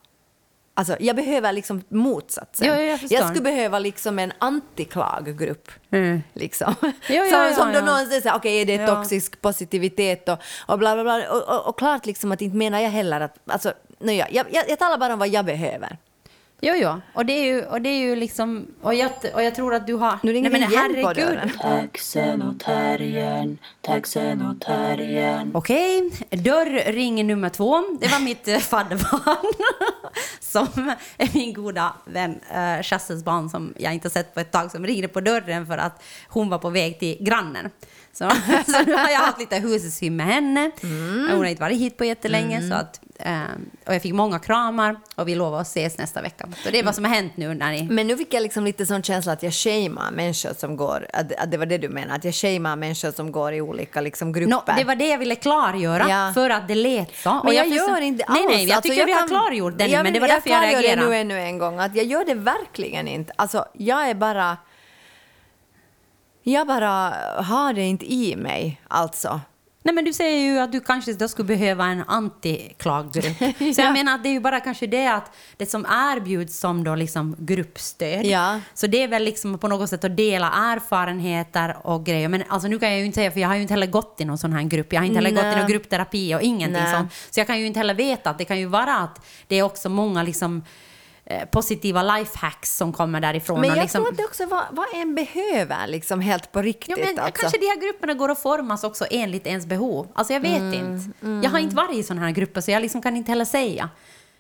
Alltså, jag behöver liksom motsatsen. Ja, ja, jag förstår. skulle behöva liksom en antiklaggrupp. Mm. Liksom. Ja, ja, <laughs> som, ja, som då ja. någon säger okej, är det toxisk positivitet och, och bla bla bla. Och, och, och klart liksom att inte menar jag heller att, alltså, nej, jag, jag, jag talar bara om vad jag behöver. Jo, jo. Och det är ju, och det är ju liksom... Och jag, och jag tror att du har... Nu ringer Nej, det men igen på dörren. Taxenotarien, taxenotarien. Okej, dörrring nummer två. Det var mitt eh, fadderbarn <laughs> som är min goda vän uh, Chasses barn som jag inte sett på ett tag som ringde på dörren för att hon var på väg till grannen. Så, <laughs> så nu har jag haft lite husesyn med henne. Mm. Hon har inte varit hit på jättelänge så att, eh, och jag fick många kramar och vi lovar att ses nästa vecka. Så det är vad som har hänt nu när ni... Men nu fick jag liksom lite sån känsla att jag shamear människor som går, att, att det var det du menar, att jag shamear människor som går i olika liksom grupper. Nå, det var det jag ville klargöra Ja. för att det lät så. Men jag, förstår- gör inte alls. Nej, nej, jag Alltså, tycker vi har kan- klargjort det nu, jag men det var därför jag, klargör reagerade. det nu ännu en gång, att jag gör det verkligen inte. Alltså, jag är bara... Jag bara har det inte i mig, alltså. Nej, men du säger ju att du kanske då skulle behöva en antiklaggrupp. <laughs> Så Ja. jag menar att det är ju bara kanske det att det som erbjuds som då liksom gruppstöd. Ja. Så det är väl liksom på något sätt att dela erfarenheter och grejer. Men alltså nu kan jag ju inte säga, för jag har ju inte heller gått i någon sån här grupp. Jag har inte heller gått i Nej. någon gruppterapi och ingenting Nej. sånt. Så jag kan ju inte heller veta att det kan ju vara att det är också många liksom eh, positiva lifehacks som kommer därifrån. Men och jag liksom, tror att det också vad, vad en behöver, liksom helt på riktigt. Ja, men alltså. kanske de här grupperna går att formas också enligt ens behov. Alltså jag vet Mm, inte. Jag har inte varit i sådana här grupper så jag liksom kan inte heller säga.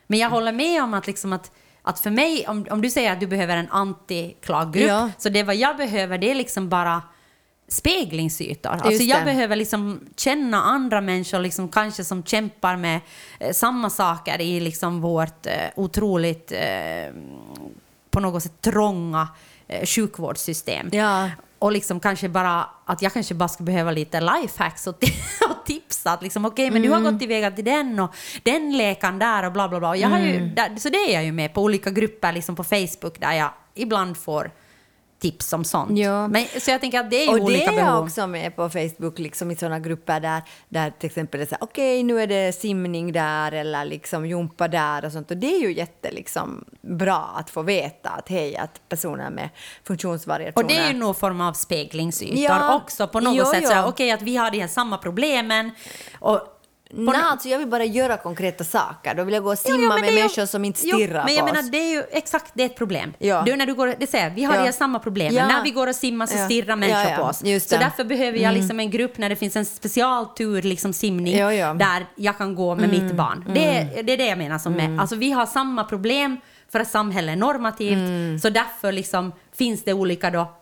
Men jag håller med om att, liksom att, att för mig, om, om du säger att du behöver en anti-klaggrupp, Ja. så det vad jag behöver det är liksom bara speglingsytor. Alltså jag behöver liksom känna andra människor liksom kanske som kämpar med eh, samma saker i liksom vårt eh, otroligt eh, på något sätt trånga eh, sjukvårdssystem. Ja. Och liksom kanske bara att jag kanske bara skulle behöva lite lifehacks och, <laughs> och tipsa. Att liksom, okej, men du har Mm. gått iväga till den och den lekan där och bla bla bla. Och Jag har ju, Mm. så det är jag ju med på olika grupper liksom på Facebook där jag ibland får tips om sånt. Ja. Men, så jag tänker att det är ju Och det olika är jag behov. också med på Facebook, liksom i sådana grupper där, där till exempel det är okej nu är det simning där eller liksom jumpa där och sånt. Och det är ju jätte liksom bra att få veta att hej, att personer med funktionsvariationer... Och det är ju någon form av speglingsytor Ja. också på något Jo, sätt. jo. Okej, att vi har de här samma problemen. Och Nej, alltså jag vill bara göra konkreta saker. Då vill jag gå och Jo, simma jo, men med människor som inte jo, stirrar men jag på menar, oss. det är ju exakt det är ett problem. Ja. Du, när du går, det säger, vi har Ja. samma problem. Ja. När vi går och simmar så stirrar människor på oss. Just Så. Mm. därför behöver jag liksom en grupp när det finns en specialtur, liksom simning, där jag kan gå med Mm. mitt barn. Det, är- det är det jag menar som med, alltså vi har samma problem för att samhället är normativt, Mm. så därför liksom finns det olika då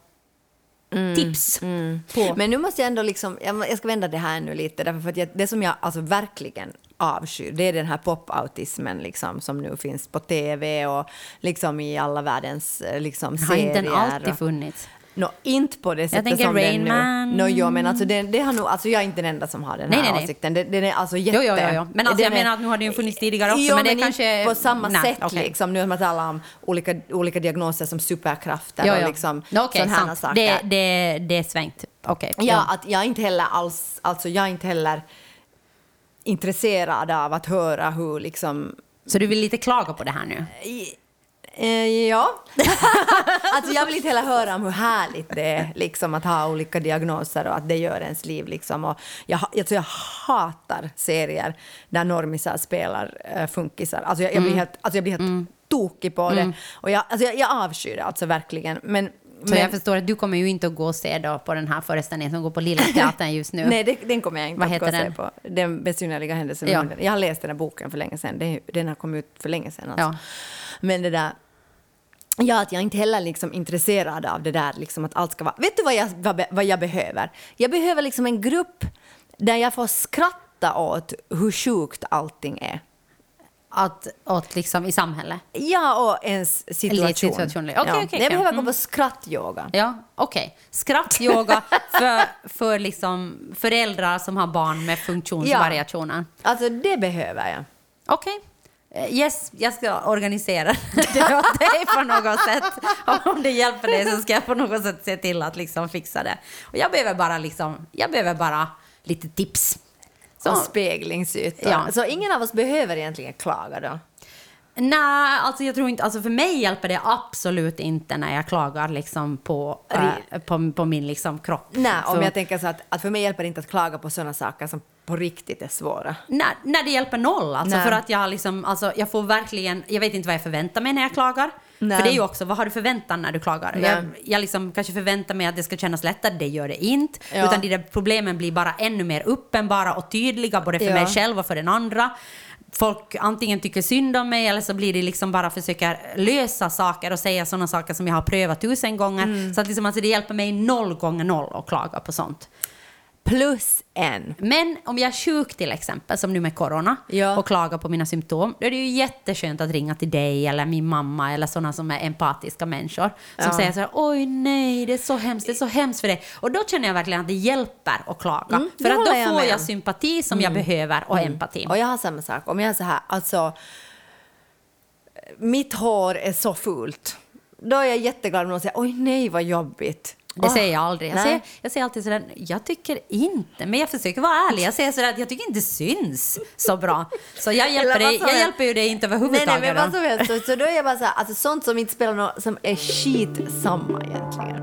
tips på... Mm. Men nu måste jag ändå liksom, jag ska vända det här nu lite, därför för att jag, det som jag alltså verkligen avskyr, det är den här pop-autismen liksom, som nu finns på TV och liksom i alla världens eh, liksom, har serier. inte den alltid funnits? Nå, inte på det sättet tänker som Rain den nu. Man. Nå, jo, men alltså, det, det har nog, alltså jag är inte den enda som har den här Nej, nej, åsikten. Det, den är alltså jätte... Jo, jo, jo, jo. Men alltså, jag den är- menar att nu har det ju funnits tidigare också, Jo, men det inte kanske- på samma Nej, sätt okej. liksom. Nu har man talar om olika, olika diagnoser som superkrafter Jo, och jo. liksom Nå, Okej, sådana här saker. Det, det, det är svängt. Okej. Ja, att jag inte heller alls, alltså jag är inte heller intresserad av att höra hur liksom Så du vill lite klaga på det här nu? i- eh, ja. <laughs> alltså jag vill inte heller höra om hur härligt det är liksom, att ha olika diagnoser och att det gör ens liv. Liksom. Och jag, alltså, jag hatar serier där normisar spelar uh, funkisar. Alltså jag, jag blir helt, alltså jag blir helt tokig på det. Och jag, alltså jag, jag avskyr det alltså verkligen. Men, Så jag förstår att du kommer ju inte att gå och se då på den här föreställningen som går på Lilla Teatern just nu. <laughs> Nej, det, den kommer jag inte Vad att gå och se på. Den besynnerliga händelsen Ja. Jag har läst den här boken för länge sedan. Den, den har kommit ut för länge sedan. Alltså. Ja. Men det där... Ja, att jag inte heller liksom intresserad av det där liksom att allt ska vara... Vet du vad jag, vad, vad jag behöver? Jag behöver liksom en grupp där jag får skratta åt hur sjukt allting är. Att, åt liksom i samhället? Ja, och ens situation. situation. Okej, ja. okej, okej. Jag behöver gå Mm. på skrattyoga. Ja, okej. Skrattyoga för, för liksom föräldrar som har barn med funktionsvariationer. Alltså, det behöver jag. Okej. Eh, Yes, jag ska organisera <laughs> det åt dig på något sätt. Om det hjälper dig så ska jag på något sätt se till att liksom fixa det. Och jag behöver bara liksom, jag behöver bara lite tips. Och Så, speglingsytor. Ja. Så ingen av oss behöver egentligen klaga då? Nej, alltså jag tror inte, alltså för mig hjälper det absolut inte när jag klagar liksom på, eh, på, på min liksom kropp. Nej, om jag tänker så att, att för mig hjälper det inte att klaga på sådana saker som på riktigt är svåra. När, när det hjälper noll, alltså Nej. för att jag liksom, alltså jag får verkligen, jag vet inte vad jag förväntar mig när jag klagar. Nej. För det är ju också, vad har du förväntan när du klagar? Nej. Jag, jag liksom kanske förväntar mig att det ska kännas lättare, det gör det inte. Ja. Utan de där problemen blir bara ännu mer uppenbara och tydliga, både för Ja. mig själv och för den andra. Folk antingen tycker synd om mig eller så blir det liksom bara försöker lösa saker och säga sådana saker som jag har prövat tusen gånger. Mm. Så att liksom, alltså det hjälper mig noll gånger noll att klaga på sånt. Plus en. Men om jag är sjuk till exempel, som nu med corona, Ja. och klagar på mina symptom, då är det ju jätteskönt att ringa till dig eller min mamma eller sådana som är empatiska människor. Som Ja. säger så här, oj nej, det är så hemskt, det är så hemskt för dig. Och då känner jag verkligen att det hjälper att klaga. Mm, för att då jag får med jag. Mm. sympati som jag behöver och empati. Och jag har samma sak. Om jag är så här, alltså... Mitt hår är så fult. Då är jag jätteglad om någon säger oj nej vad jobbigt. Det Åh, säger jag aldrig. Jag säger, jag säger alltid sådär, jag tycker inte, men jag försöker vara ärlig. Jag säger sådär jag tycker inte syns så bra. Så jag hjälper, dig, jag hjälper ju dig inte överhuvudtaget. nej, men då. vad som helst. Så, så då är jag bara så här, alltså sånt som inte spelar någon, som är skitsamma egentligen.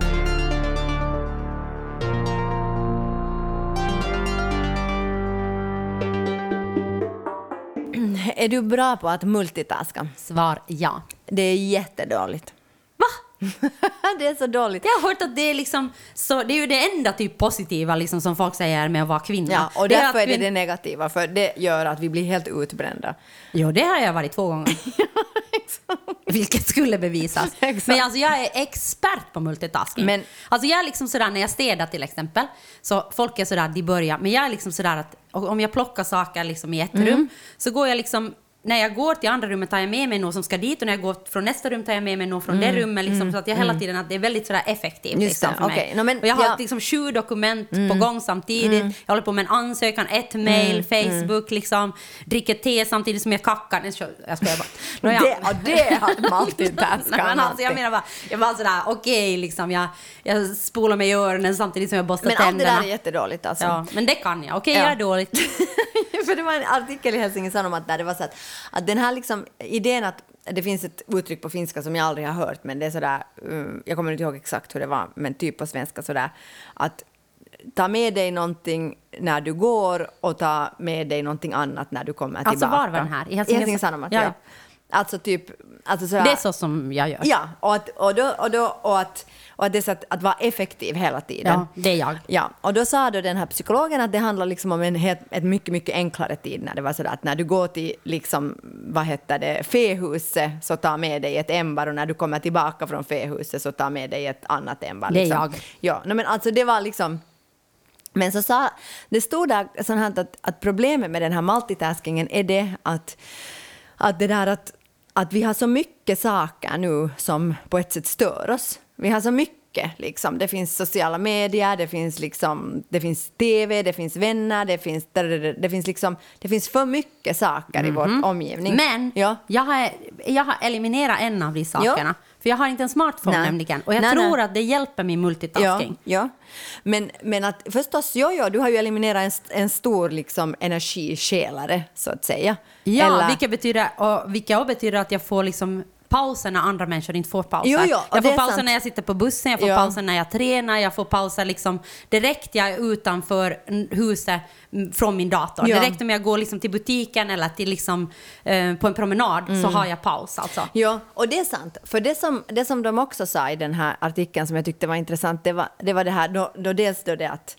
<clears throat> Är du bra på att multitaska? Svar ja. Det är jättedåligt. <laughs> Det är så dåligt. Jag har hört att det är liksom, så det är ju det enda typ positiva liksom som folk säger med att vara kvinna. Ja, och Det är därför är det det negativa, för det gör att vi blir helt utbrända. Jo, det har jag varit två gånger. <laughs> Vilket skulle bevisas. <laughs> Men alltså jag är expert på multitasking. Men- alltså jag är liksom sådär när jag städar till exempel, så folk är sådär, de börjar, men jag är liksom sådär att om jag plockar saker liksom i ett Mm. rum, så går jag liksom när jag går till andra rummet tar jag med mig någon som ska dit och när jag går från nästa rum tar jag med mig någon från det rummet. Liksom, så att jag hela tiden att det är väldigt sådär effektivt Mm. Just liksom, för mig. okej. No, men och jag har ja. Mm. liksom sju dokument på gång samtidigt. Jag håller på med en ansökan, ett mail, Facebook, liksom. Dricker te samtidigt som jag kackar. Nej, Jag skojar bara. <laughs> Nåja. Det, och det har multitaskar <laughs> men alltså, jag menar bara, jag var sådär, okej, liksom, jag, jag spolar mig i öronen samtidigt som jag borstar Men allt det tänderna. där är jättedåligt alltså. ja, men det kan jag. Okej, Ja. jag är dåligt. <laughs> För det var en artikel i Helsingin Sanomat där det var så att, att den här liksom idén att det finns ett uttryck på finska som jag aldrig har hört, men det är sådär, um, jag kommer inte ihåg exakt hur det var, men typ på svenska sådär, att ta med dig någonting när du går och ta med dig någonting annat när du kommer Alltså, tillbaka. var var den här? I Helsingin- ja. Ja. Alltså typ, alltså sådär, Det är så som jag gör. Ja, och att, och då, och då, och att, och att det är så att, att vara effektiv hela tiden. Ja, det är jag. Ja, och då sa då den här psykologen att det handlar liksom om en helt, ett mycket, mycket enklare tid när det var sådär att när du går till liksom, vad heter det, fähuset så ta med dig ett ämbar och när du kommer tillbaka från fähuset så ta med dig ett annat ämbar. Det är liksom. jag. Ja, no, men alltså det var liksom men så sa, det stod där sånt här att, att problemet med den här multitaskingen är det att, att det där att, att vi har så mycket saker nu som på ett sätt stör oss. Vi har så mycket liksom. Det finns sociala medier, det finns liksom, det finns TV, det finns vänner, det finns, det finns liksom, det finns för mycket saker i vår omgivning. Men ja. jag, har, jag har eliminerat en av de sakerna. För jag har inte en smartphone Nej. nämligen. Och jag Nej, tror nej. att det hjälper min Ja, multitasking. ja. Men, men att förstås, jo, jo, du har ju eliminerat en, en stor liksom, energiskelare, så att säga. Ja, Eller- vilket betyder, och, vilket betyder att jag får liksom pauser när andra människor inte får pauser. Jo, jo, jag får pauser sant. när jag sitter på bussen, jag får Ja. pauser när jag tränar, jag får pauser liksom direkt jag är utanför huset från min dator. Ja. Direkt om jag går liksom till butiken eller till liksom, eh, på en promenad Mm. så har jag paus alltså. Ja, och det är sant. För det som, det som de också sa i den här artikeln som jag tyckte var intressant, det var det, var det här, då, då dels då det att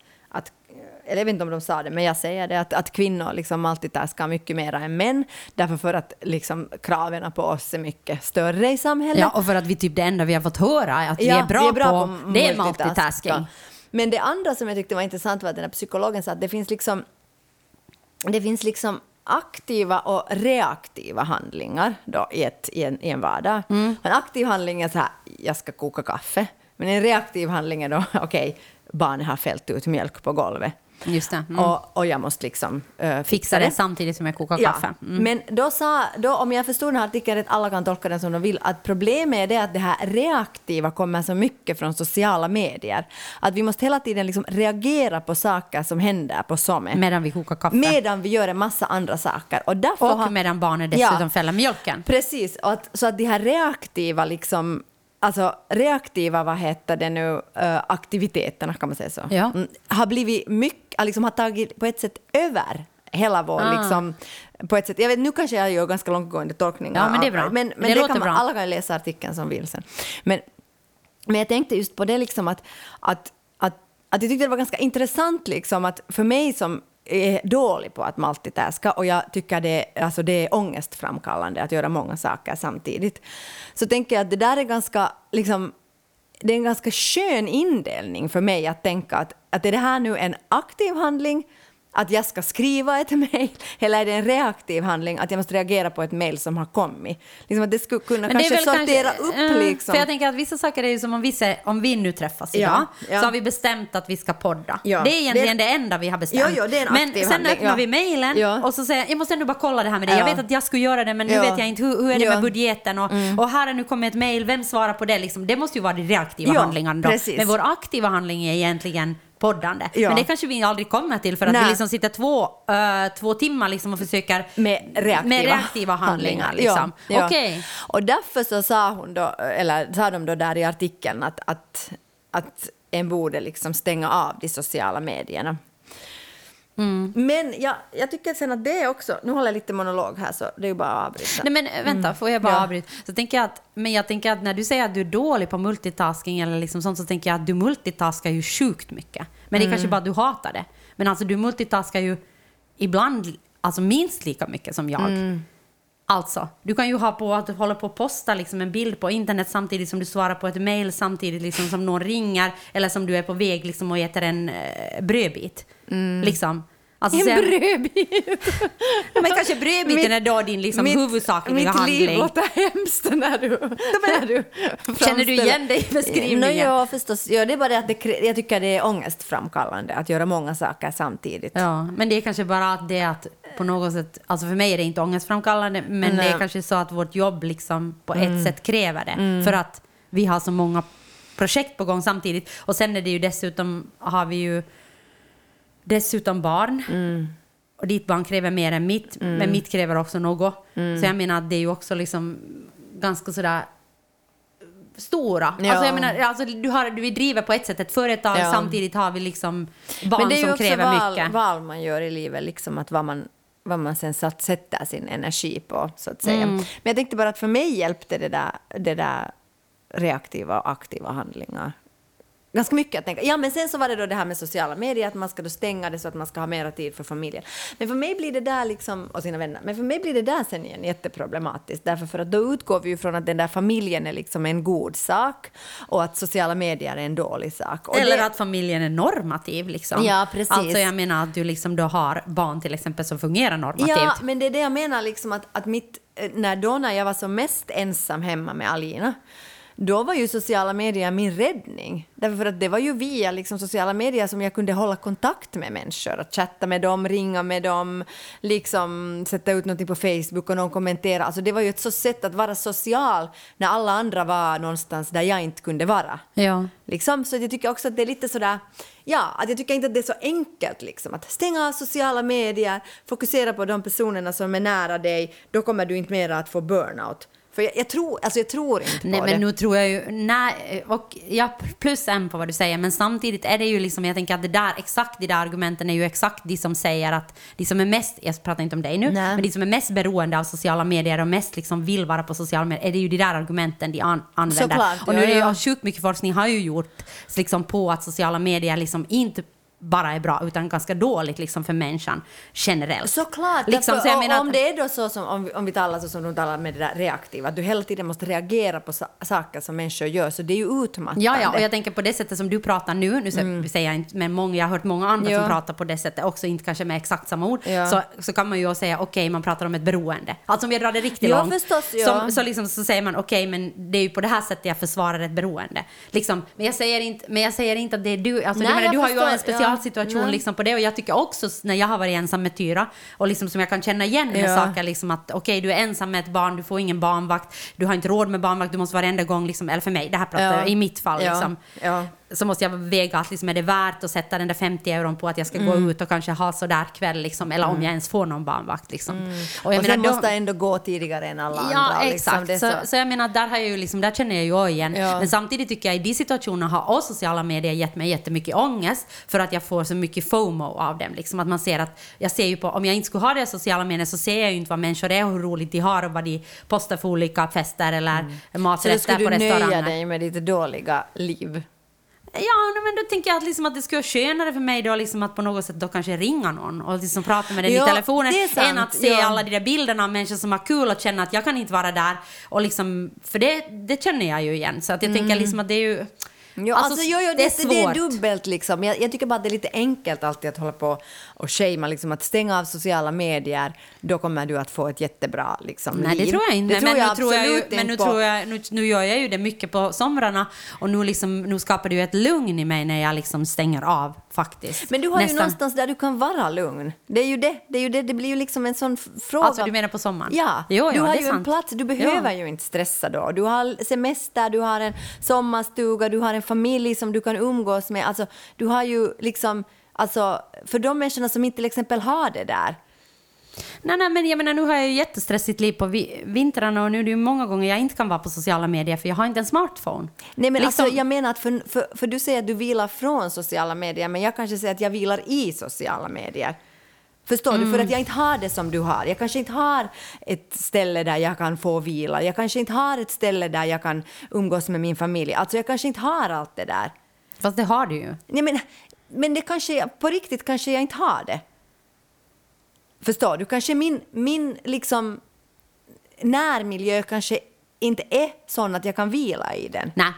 eller jag vet inte om de sa det, men jag säger det, att, att kvinnor liksom multitaskar mycket mer än män, därför för att liksom, kraven på oss är mycket större i samhället. Ja, och för att vi typ det enda vi har fått höra är att Ja, vi är bra, på, det är multitasking. Men det andra som jag tyckte var intressant var att den här psykologen sa att det finns liksom, det finns liksom aktiva och reaktiva handlingar då i, ett, i, en, i en vardag. Mm. En aktiv handling är så här, jag ska koka kaffe. Men en reaktiv handling är då, <laughs> okej, barnet har fällt ut mjölk på golvet. Just det. Mm. Och, och jag måste liksom uh, Fixa det samtidigt som jag kokar Ja, kaffe. Mm. men då sa, då, om jag förstod den här artikeln rätt, alla kan tolka den som de vill, att problemet är det att det här reaktiva kommer så mycket från sociala medier. Att vi måste hela tiden liksom reagera på saker som händer på SOME. Medan vi kokar kaffe. Medan vi gör en massa andra saker. Och, därför och har- medan barnet dessutom Ja. fäller mjölken. Precis, att, så att de här reaktiva liksom Alltså reaktiva, vad heter det nu, aktiviteterna kan man säga så, Ja. Mm, har blivit mycket, liksom har tagit på ett sätt över hela vår, Ah. liksom, på ett sätt, jag vet, nu kanske jag gör ganska långtgående tolkningar. Ja, men det är bra. Men, Det men det, låter kan man, bra. alla kan läsa artikeln som vill sen. Men, men jag tänkte just på det liksom att, att, att, att jag tyckte det var ganska intressant liksom att för mig som är dålig på att multitaska och jag tycker det, alltså det är ångestframkallande att göra många saker samtidigt. Så tänker jag att det där är ganska, liksom, det är en ganska skön indelning för mig att tänka att, att är det här nu en aktiv handling att jag ska skriva ett mejl <laughs> eller är det en reaktiv handling att jag måste reagera på ett mejl som har kommit? Liksom att det skulle kunna det kanske sortera kanske, upp liksom. För jag tänker att vissa saker är ju som om vi, ser, om vi nu träffas Ja, idag, ja. så har vi bestämt att vi ska podda. Ja, det är egentligen det det, är- enda vi har bestämt. Jo, jo, det men sen handling, öppnar vi mejlen och så säger jag, jag måste ändå bara kolla det här med dig. Ja. Jag vet att jag skulle göra det, men nu vet jag inte hur, hur är det med budgeten och, och här är nu kommit ett mejl, vem svarar på det? Liksom, det måste ju vara de reaktiva Ja, handlingarna då. precis. Men vår aktiva handling är egentligen poddande. Ja. Men det kanske vi aldrig kommer till för att Nej. vi liksom sitter två, eh, två timmar liksom och försöker med reaktiva, med reaktiva handlingar. Liksom. Ja, ja. Okej. Och därför så sa, hon då, eller sa de då där i artikeln att, att, att en borde liksom stänga av de sociala medierna. Mm. Men jag, jag tycker sen att det är också, nu håller jag lite monolog här så det är ju bara att avbryta. Nej men vänta, får jag bara Ja. avbryta? Så tänker jag att, men jag tänker att när du säger att du är dålig på multitasking eller liksom sånt så tänker jag att du multitaskar ju sjukt mycket. Men det är kanske bara att du hatar det. Men alltså du multitaskar ju ibland alltså minst lika mycket som jag. Alltså, du kan ju ha på att du håller på att posta liksom en bild på internet samtidigt som du svarar på ett mail samtidigt liksom som någon ringer eller som du är på väg liksom och äter en eh, brödbit. Liksom. Alltså, så jag- brödbit! <laughs> Men kanske brödbiten Mitt- är då din liksom mitt- huvudsakliga mitt handling. liv låter hemskt när du, när du Känner du igen dig i beskrivningen? No, ja, förstås. Ja, det är bara det att det, jag tycker det är ångestframkallande att göra många saker samtidigt. Ja, men det är kanske bara att det att på något sätt, alltså för mig är det inte ångestframkallande, men det Nej. Mm. är kanske så att vårt jobb liksom på ett sätt kräver det. För att vi har så många projekt på gång samtidigt. Och sen är det ju dessutom, har vi ju dessutom barn. Mm. Och ditt barn kräver mer än mitt, men mitt kräver också något. Mm. Så jag menar att det är ju också liksom ganska sådär stora. Ja. Alltså jag menar, alltså du, har, du driver på ett sätt ett företag, Ja. samtidigt har vi liksom barn Men det är ju som också kräver val, mycket. val man gör i livet, liksom att vad man, vad man sen satt, sätter sin energi på, så att säga. Mm. Men jag tänkte bara att för mig hjälpte det där, det där reaktiva och aktiva handlingar ganska mycket att tänka. Ja, men sen så var det då det här med sociala medier, att man ska då stänga det så att man ska ha mera tid för familjen. Men för mig blir det där liksom, och sina vänner, men för mig blir det där sen igen jätteproblematiskt, därför för att då utgår vi ju från att den där familjen är liksom en god sak och att sociala medier är en dålig sak. Och Eller det, att familjen är normativ. Liksom. Ja, precis. Alltså jag menar att du liksom då har barn till exempel som fungerar normativt. Ja, men det är det jag menar, liksom att, att mitt, eh, när då när jag var som mest ensam hemma med Alina, då var ju sociala medier min räddning. Därför för att det var ju via liksom sociala medier som jag kunde hålla kontakt med människor, att chatta med dem, ringa med dem, liksom sätta ut någonting på Facebook och någon kommenterar. Alltså det var ju ett så sätt att vara social när alla andra var någonstans där jag inte kunde vara. Ja. Liksom, så jag tycker också att det är lite sådär, ja, att jag tycker inte att det är så enkelt liksom att stänga av sociala medier, fokusera på de personerna som är nära dig, då kommer du inte mer att få burnout. För jag, jag tror, alltså jag tror inte Nej på men det. nu tror jag ju, nej, och ja, plus en på vad du säger, men samtidigt är det ju liksom, jag tänker att det där, exakt de där argumenten är ju exakt de som säger att de som är mest, jag pratar inte om dig nu, Nej. men de som är mest beroende av sociala medier och mest liksom vill vara på sociala medier, är det ju de där argumenten de an, använder. Såklart, och nu ja, är det ju, ja. och sjukt mycket forskning har ju gjort liksom på att sociala medier liksom inte bara är bra, utan ganska dåligt liksom för människan generellt. Såklart, Liksom, därför, så jag menar att- om det är då så som om vi, om vi talar så som de talar med det där reaktiva, att du hela tiden måste reagera på sa- saker som människor gör, så det är ju utmattande. Ja, ja, och jag tänker på det sättet som du pratar nu, nu sä- säger jag inte, men många, jag har hört många andra Ja. som pratar på det sättet, också inte kanske med exakt samma ord, Ja. så, så kan man ju säga okej, man pratar om ett beroende. Alltså om jag drar det riktigt Ja, långt, förstås, ja. så, så, liksom, så säger man okej, men det är ju på det här sättet jag försvarar ett beroende. Liksom, men, jag säger inte, men jag säger inte att det är du, alltså, Nej, du, menar, du har ju förstår, en specialsituation ja. liksom, på det, och jag tycker också när jag har varit ensam med Tyra, och liksom, som jag kan känna igen med Ja. saker, liksom, att okej, du är ensam med ett barn, du får ingen barnvakt, du har inte råd med barnvakt, du måste varenda gång, liksom, eller för mig, det här pratar Ja. jag i mitt fall, liksom, Ja. Så måste jag väga att liksom, är det värt att sätta den där 50 euron på att jag ska gå Mm. ut och kanske ha sådär kväll, liksom, eller om jag ens får någon barnvakt. Liksom. Och, jag sen då- måste jag ändå gå tidigare än alla Ja, andra. liksom. exakt. Det är så, så. jag menar, där, har jag ju liksom, där känner jag ju igen. Ja. Men samtidigt tycker jag i de situationerna har också sociala medier gett mig jättemycket ångest för att jag får så mycket FOMO av dem. Liksom att man ser att, jag ser ju på, om jag inte skulle ha det sociala medier så ser jag ju inte vad människor är och hur roligt de har och vad de postar för olika fester eller Mm. Så då maträtter skulle på du nöja restauranger. dig med ditt dåliga liv. Ja, men då tänker jag att, liksom att det skulle vara skönare för mig då liksom att på något sätt då kanske ringa någon och liksom prata med den Ja, i telefonen än att se ja. alla de där bilderna av människor som har kul och känna att jag kan inte vara där. Och liksom, för det, det känner jag ju igen. Så att jag tänker liksom att det är ju... Jo, alltså, jo, det är det, svårt. det är dubbelt liksom. Jag, jag tycker bara att det är lite enkelt alltid att hålla på och shamea, liksom att stänga av sociala medier, då kommer du att få ett jättebra liksom, Nej, det liv. tror jag inte. Det tror men jag nu, tror jag ju, men nu, på. tror jag, nu, nu gör jag ju det mycket på somrarna och nu, liksom, nu skapar det ju ett lugn i mig när jag liksom stänger av faktiskt. Men du har ju Nästan. någonstans där du kan vara lugn. Det är ju det. Det, är ju det. det blir ju liksom en sån fråga. Alltså, du menar på sommaren? Ja. Jo, du jo, har ju en sant. plats. Du behöver Ja. ju inte stressa då. Du har semester, du har en sommarstuga, du har en familj som du kan umgås med. Alltså, du har ju liksom... Alltså, för de människorna som inte till exempel har det där. Nej, nej, men jag menar, nu har jag ju jättestressigt liv på vi- vintrarna och nu är det ju många gånger jag inte kan vara på sociala medier för jag har inte en smartphone. Nej, men Liksom- alltså, jag menar att för, för, för du säger att du vilar från sociala medier, men jag kanske säger att jag vilar i sociala medier. Förstår du? Mm. För att jag inte har det som du har. Jag kanske inte har ett ställe där jag kan få vila. Jag kanske inte har ett ställe där jag kan umgås med min familj. Alltså jag kanske inte har allt det där. Fast det har du ju. Nej, men, men det kanske, på riktigt kanske jag inte har det. Förstår du? Kanske min, min liksom närmiljö kanske inte är sån att jag kan vila i den. Nej,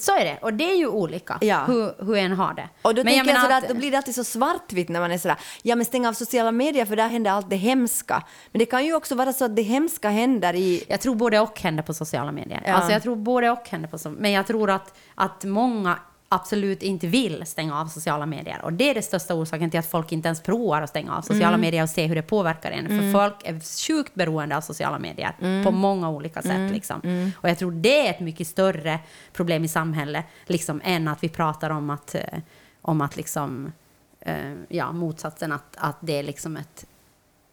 så är det. Och det är ju olika Ja. hur, hur en har det. Och då Men jag, menar sådär att- då blir det alltid så svartvitt när man är sådär, ja men stäng av sociala medier för där händer allt det hemska. Men det kan ju också vara så att det hemska händer i... Jag tror både och händer på sociala medier. Ja. Alltså jag tror både och händer på Men jag tror att, att många absolut inte vill stänga av sociala medier. Och det är den största orsaken till att folk inte ens provar att stänga av sociala Mm. medier och se hur det påverkar en. För folk är sjukt beroende av sociala medier Mm. på många olika sätt. Liksom. Och jag tror det är ett mycket större problem i samhället liksom, än att vi pratar om att, eh, om att liksom, eh, ja, motsatsen, att, att det är liksom ett,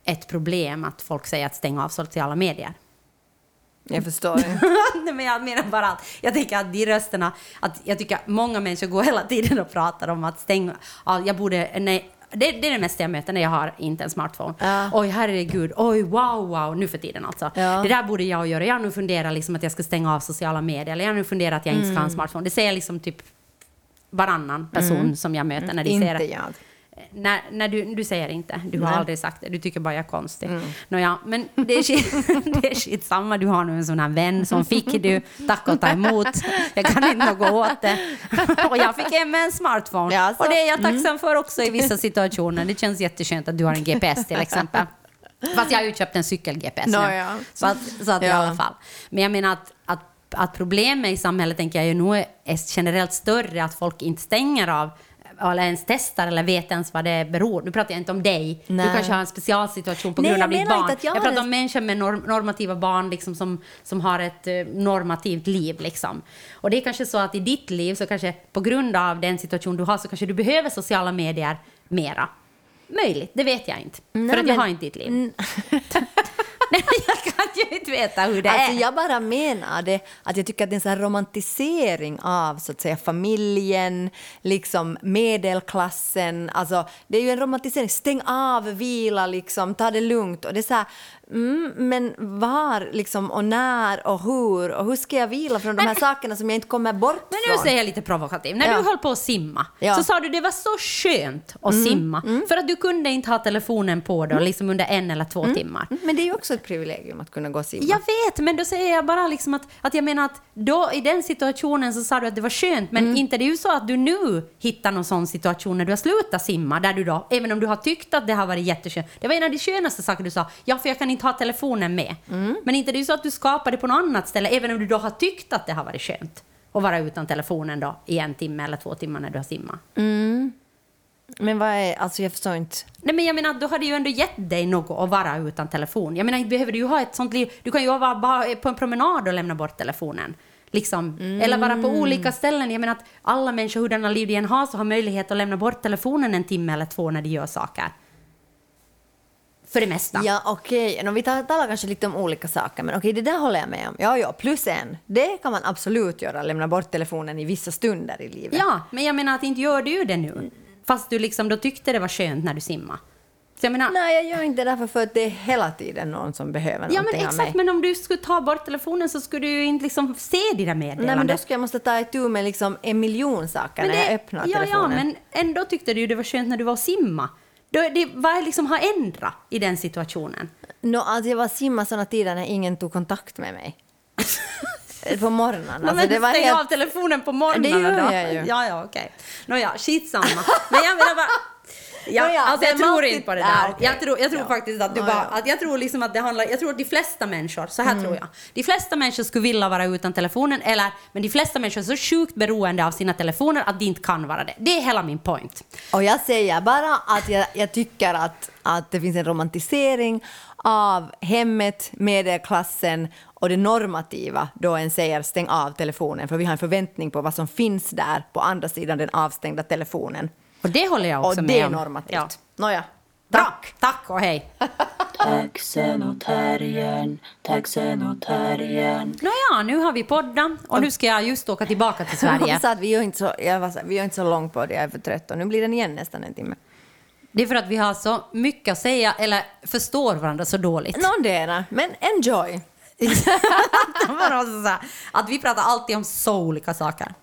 ett problem att folk säger att stänga av sociala medier. Jag förstår. <laughs> Nej, men jag menar bara att jag tänker att de rösterna, att jag tycker att många människor går hela tiden och pratar om att stänga, ja, jag borde, nej, det, det är det mesta jag möter när jag har inte en smartphone. Ja. Oj, herregud, oj, wow, wow, nu för tiden alltså. Ja. Det där borde jag göra. Jag nu funderat liksom att jag ska stänga av sociala medier, eller jag nu funderat att jag inte ska ha Mm. en smartphone. Det säger liksom typ varannan person som jag möter när de inte det. jag. När, när du, du säger inte, du har Nej. aldrig sagt det, du tycker bara jag är konstig. Nåja, men det är, skit, <laughs> det är skitsamma, du har nu en sån här vän som fick du, tack och ta emot, jag kan inte något åt det. <laughs> Och jag fick hem en smartphone, Ja, och det är jag tacksam för också i vissa situationer. Det känns jätteskönt att du har en GPS till exempel. Fast jag har ju köpt en cykel-GPS nu. Nåja. Så att, så att i Ja. alla fall. Men jag menar att, att, att problemet i samhället tänker jag ju nog är generellt större, att folk inte stänger av eller ens testar eller vet ens vad det beror. Nu pratar jag inte om dig. Nej. Du kanske har en specialsituation på Nej, grund av ditt barn. jag jag pratar om människor med norm, normativa barn liksom, som, som har ett eh, normativt liv. Liksom. Och det är kanske så att i ditt liv, så kanske på grund av den situation du har, så kanske du behöver sociala medier mera. Möjligt, det vet jag inte. Nej, för att jag men- har inte ditt liv. <laughs> <laughs> Nej, jag kan ju inte veta hur det Alltså är. jag bara menade att jag tycker att det är en sån romantisering av så att säga familjen, liksom medelklassen. Alltså det är ju en romantisering. Stäng av, vila liksom, ta det lugnt. Och det är så här, mm, men var liksom och när och hur och hur ska jag vila från de här sakerna som jag inte kommer bort Men nu från? säger jag lite provokativ. När Ja. du höll på att simma Ja. så sa du det var så skönt att simma för att du kunde inte ha telefonen på dig liksom under en eller två timmar. Mm, Men det är ju också ett privilegium att kunna gå och simma. Jag vet, men då säger jag bara liksom att, att jag menar att då i den situationen så sa du att det var skönt, men inte det är ju så att du nu hittar någon sån situation när du har slutat simma, där du då, även om du har tyckt att det har varit jätteskönt, det var en av de skönaste saker du sa, ja för jag kan inte ha telefonen med. Men inte det är ju så att du skapar det på något annat ställe, även om du då har tyckt att det har varit skönt att vara utan telefonen då i en timme eller två timmar när du har simmat. Men vad är, alltså jag förstår inte. Nej men jag menar, då hade ju ändå gett dig något att vara utan telefon. Jag menar, inte behöver du ju ha ett sånt liv. Du kan ju vara bara på en promenad och lämna bort telefonen. Liksom. Eller vara på olika ställen. Jag menar att alla människor, hurdana liv de än har, så har möjlighet att lämna bort telefonen en timme eller två när de gör saker. För det mesta. Ja, okej. Okay. Vi talar kanske lite om olika saker, men okej, det där håller jag med om. Ja, ja, plus en. Det kan man absolut göra, lämna bort telefonen i vissa stunder i livet. Ja, men jag menar att inte gör du det nu. Fast du liksom då tyckte det var skönt när du simmade. Jag menar, Nej, jag gör inte det därför för att det är hela tiden någon som behöver ja men någonting av mig. exakt, men om du skulle ta bort telefonen så skulle du inte liksom se de där meddelandena. Nej, men då ska jag måste ta itu med liksom en miljon saker när jag öppnar ja, telefonen. Ja, men ändå tyckte du det var skönt när du var och simma. Då, det, vad liksom har ändrat i den situationen? Nå, alltså jag var simma såna tider när ingen tog kontakt med mig. <laughs> på morgonen. Alltså, Alltså, det var stäng helt... av telefonen på morgonen Det gör då. jag ju. Ja, ja, okej. Nåja, skitsamma. Men jag menar bara... Ja, Nåja, alltså jag tror inte på det Ja, där. okej. Jag tror, jag tror Ja. faktiskt att du Ja, bara... ja. Mm. Att jag tror liksom att det handlar... Jag tror att de flesta människor, så här tror jag. De flesta människor skulle vilja vara utan telefonen, eller... Men de flesta människor är så sjukt beroende av sina telefoner att de inte kan vara det. Det är hela min point. Och jag säger bara att jag, jag tycker att, att det finns en romantisering av hemmet, medelklassen och det normativa då en säger stäng av telefonen för vi har en förväntning på vad som finns där på andra sidan den avstängda telefonen. Och det håller jag Och också det med är om. normativt. Ja. Nåja. Tack! Tack och hej! <laughs> Taxen och terriern, taxen och terriern. Nåja, nu har vi poddat och nu ska jag just åka tillbaka till <laughs> Sverige. Jag sa att vi gör inte så, jag var så, vi gör inte så långt på det, jag är för trött och nu blir den igen nästan en timme. Det är för att vi har så mycket att säga eller förstår varandra så dåligt. Någondera, men enjoy. <laughs> Att vi pratar alltid om så olika saker.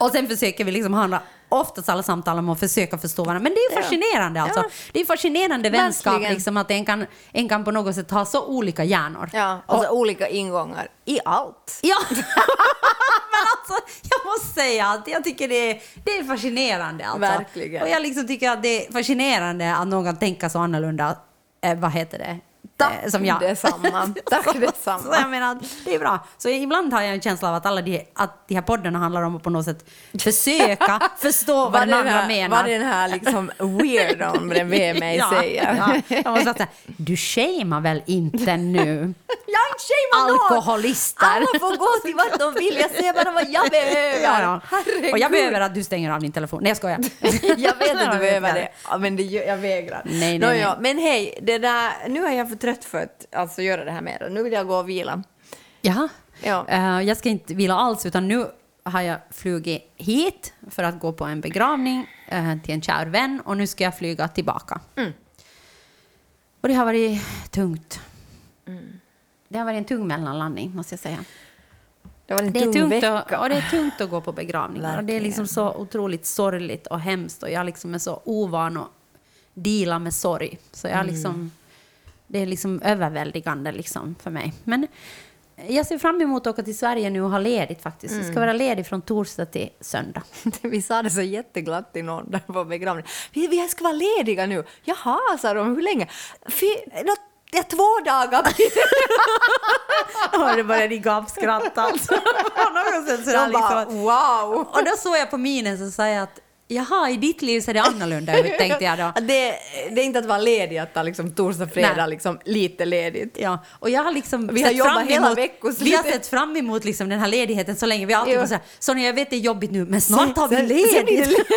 Och sen försöker vi liksom handla oftast alla samtal om att försöka förstå varandra. Men det är ju Ja. fascinerande alltså. Ja. Det är fascinerande vänskap liksom att en kan, en kan på något sätt ha så olika hjärnor. Ja, och så olika ingångar i allt. Ja, <laughs> men alltså jag måste säga att jag tycker det är, det är fascinerande alltså. Verkligen. Och jag liksom tycker att det är fascinerande att någon kan tänka så annorlunda, eh, vad heter det? Tack Eh, som jag. detsamma. <laughs> Tack Så detsamma. jag menar, det är bra. Så ibland har jag en känsla av att alla de, att de här poddarna handlar om att på något sätt försöka <laughs> förstå vad, den den andra här, menar. vad den här liksom weirdo'n bredvid <laughs> mig ja, säger. Ja, jag måste säga, du shamear väl inte nu Jag är inte shamear alkoholister? Alla får gå till vart de vill, jag säger bara vad jag behöver. Ja, ja. Och jag behöver att du stänger av din telefon. Nej, jag skojar. jag vet att du behöver det, men det, jag vägrar. Nej, nej, nej. Men hej, det där, nu är jag för trött för att alltså, göra det här mer. Nu vill jag gå och vila. Jaha. Ja. Eh, jag ska inte vila alls, utan nu har jag flugit hit för att gå på en begravning eh, till en kär vän och nu ska jag flyga tillbaka. Mm. Och det har varit tungt. Mm. Det har varit en tung mellanlandning, måste jag säga. Det var en Det är, tung tungt vecka. att, och det är tungt att gå på begravningar. Och det är liksom så otroligt sorgligt och hemskt och jag liksom är så ovan att deala med sorg. Så jag Mm. liksom, det är liksom överväldigande liksom för mig. Men jag ser fram emot att åka till Sverige nu och ha ledigt faktiskt. Jag Mm. ska vara ledig från torsdag till söndag. <laughs> Vi sa det så jätteglatt till någon där på begravningen. Vi, vi ska vara lediga nu. Jaha, sa de. Hur länge? Fy, nå, ja, två dagar. <laughs> och det började <laughs> de gapskratta alltså. Något bara, liksom. wow. Och då såg jag på minen så sa jag att jaha, i ditt liv ser det annorlunda ut, <laughs> tänkte jag då. Det, det är inte att vara ledig, att ta liksom torsdag, fredag liksom lite ledigt. Ja, och jag har liksom Vi har jobbat hela veckoslutet. Vi har sett fram emot liksom den här ledigheten så länge. Vi har alltid varit såhär, Sonja jag vet det är jobbigt nu men snart har vi Sen- sen det ledigt. <laughs>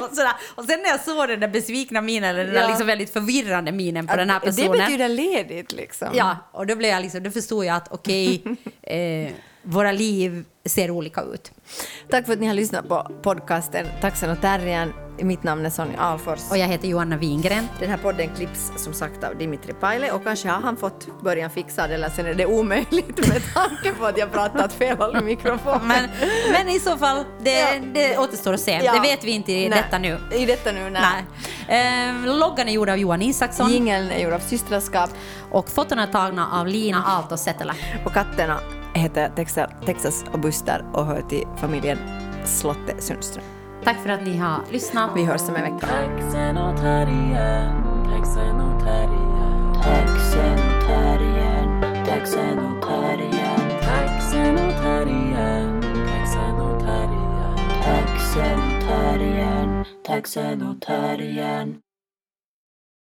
och, sådär. och sen när jag såg den där besvikna minen, eller den där Ja. liksom väldigt förvirrande minen på den här Det personen. betyder ledigt liksom. Ja, och då, blev jag liksom, då förstod jag att okej, <laughs> eh, våra liv ser olika ut. Tack för att ni har lyssnat på podcasten Taxen och terriern. Mitt namn är Sonja Alfors. Och jag heter Johanna Wingren. Den här podden klipps som sagt av Dimitri Paile och kanske har han fått början fixad eller sen är det omöjligt med tanke på att jag pratat fel håll i mikrofonen. Men, men i så fall, det, Ja. det återstår att se. Ja. Det vet vi inte i Nej. detta nu. I detta nu, nej. Nej. Eh, loggan är gjord av Johan Isaksson. Jingeln är gjord av systraskap Och fotona är tagna av Lina Aalto Setälä. och katterna heter Texas, Texas och Buster och hör till familjen Slotte Sundström. Tack för att ni har lyssnat. Vi hörs om en vecka. Taxen taxen och terriern.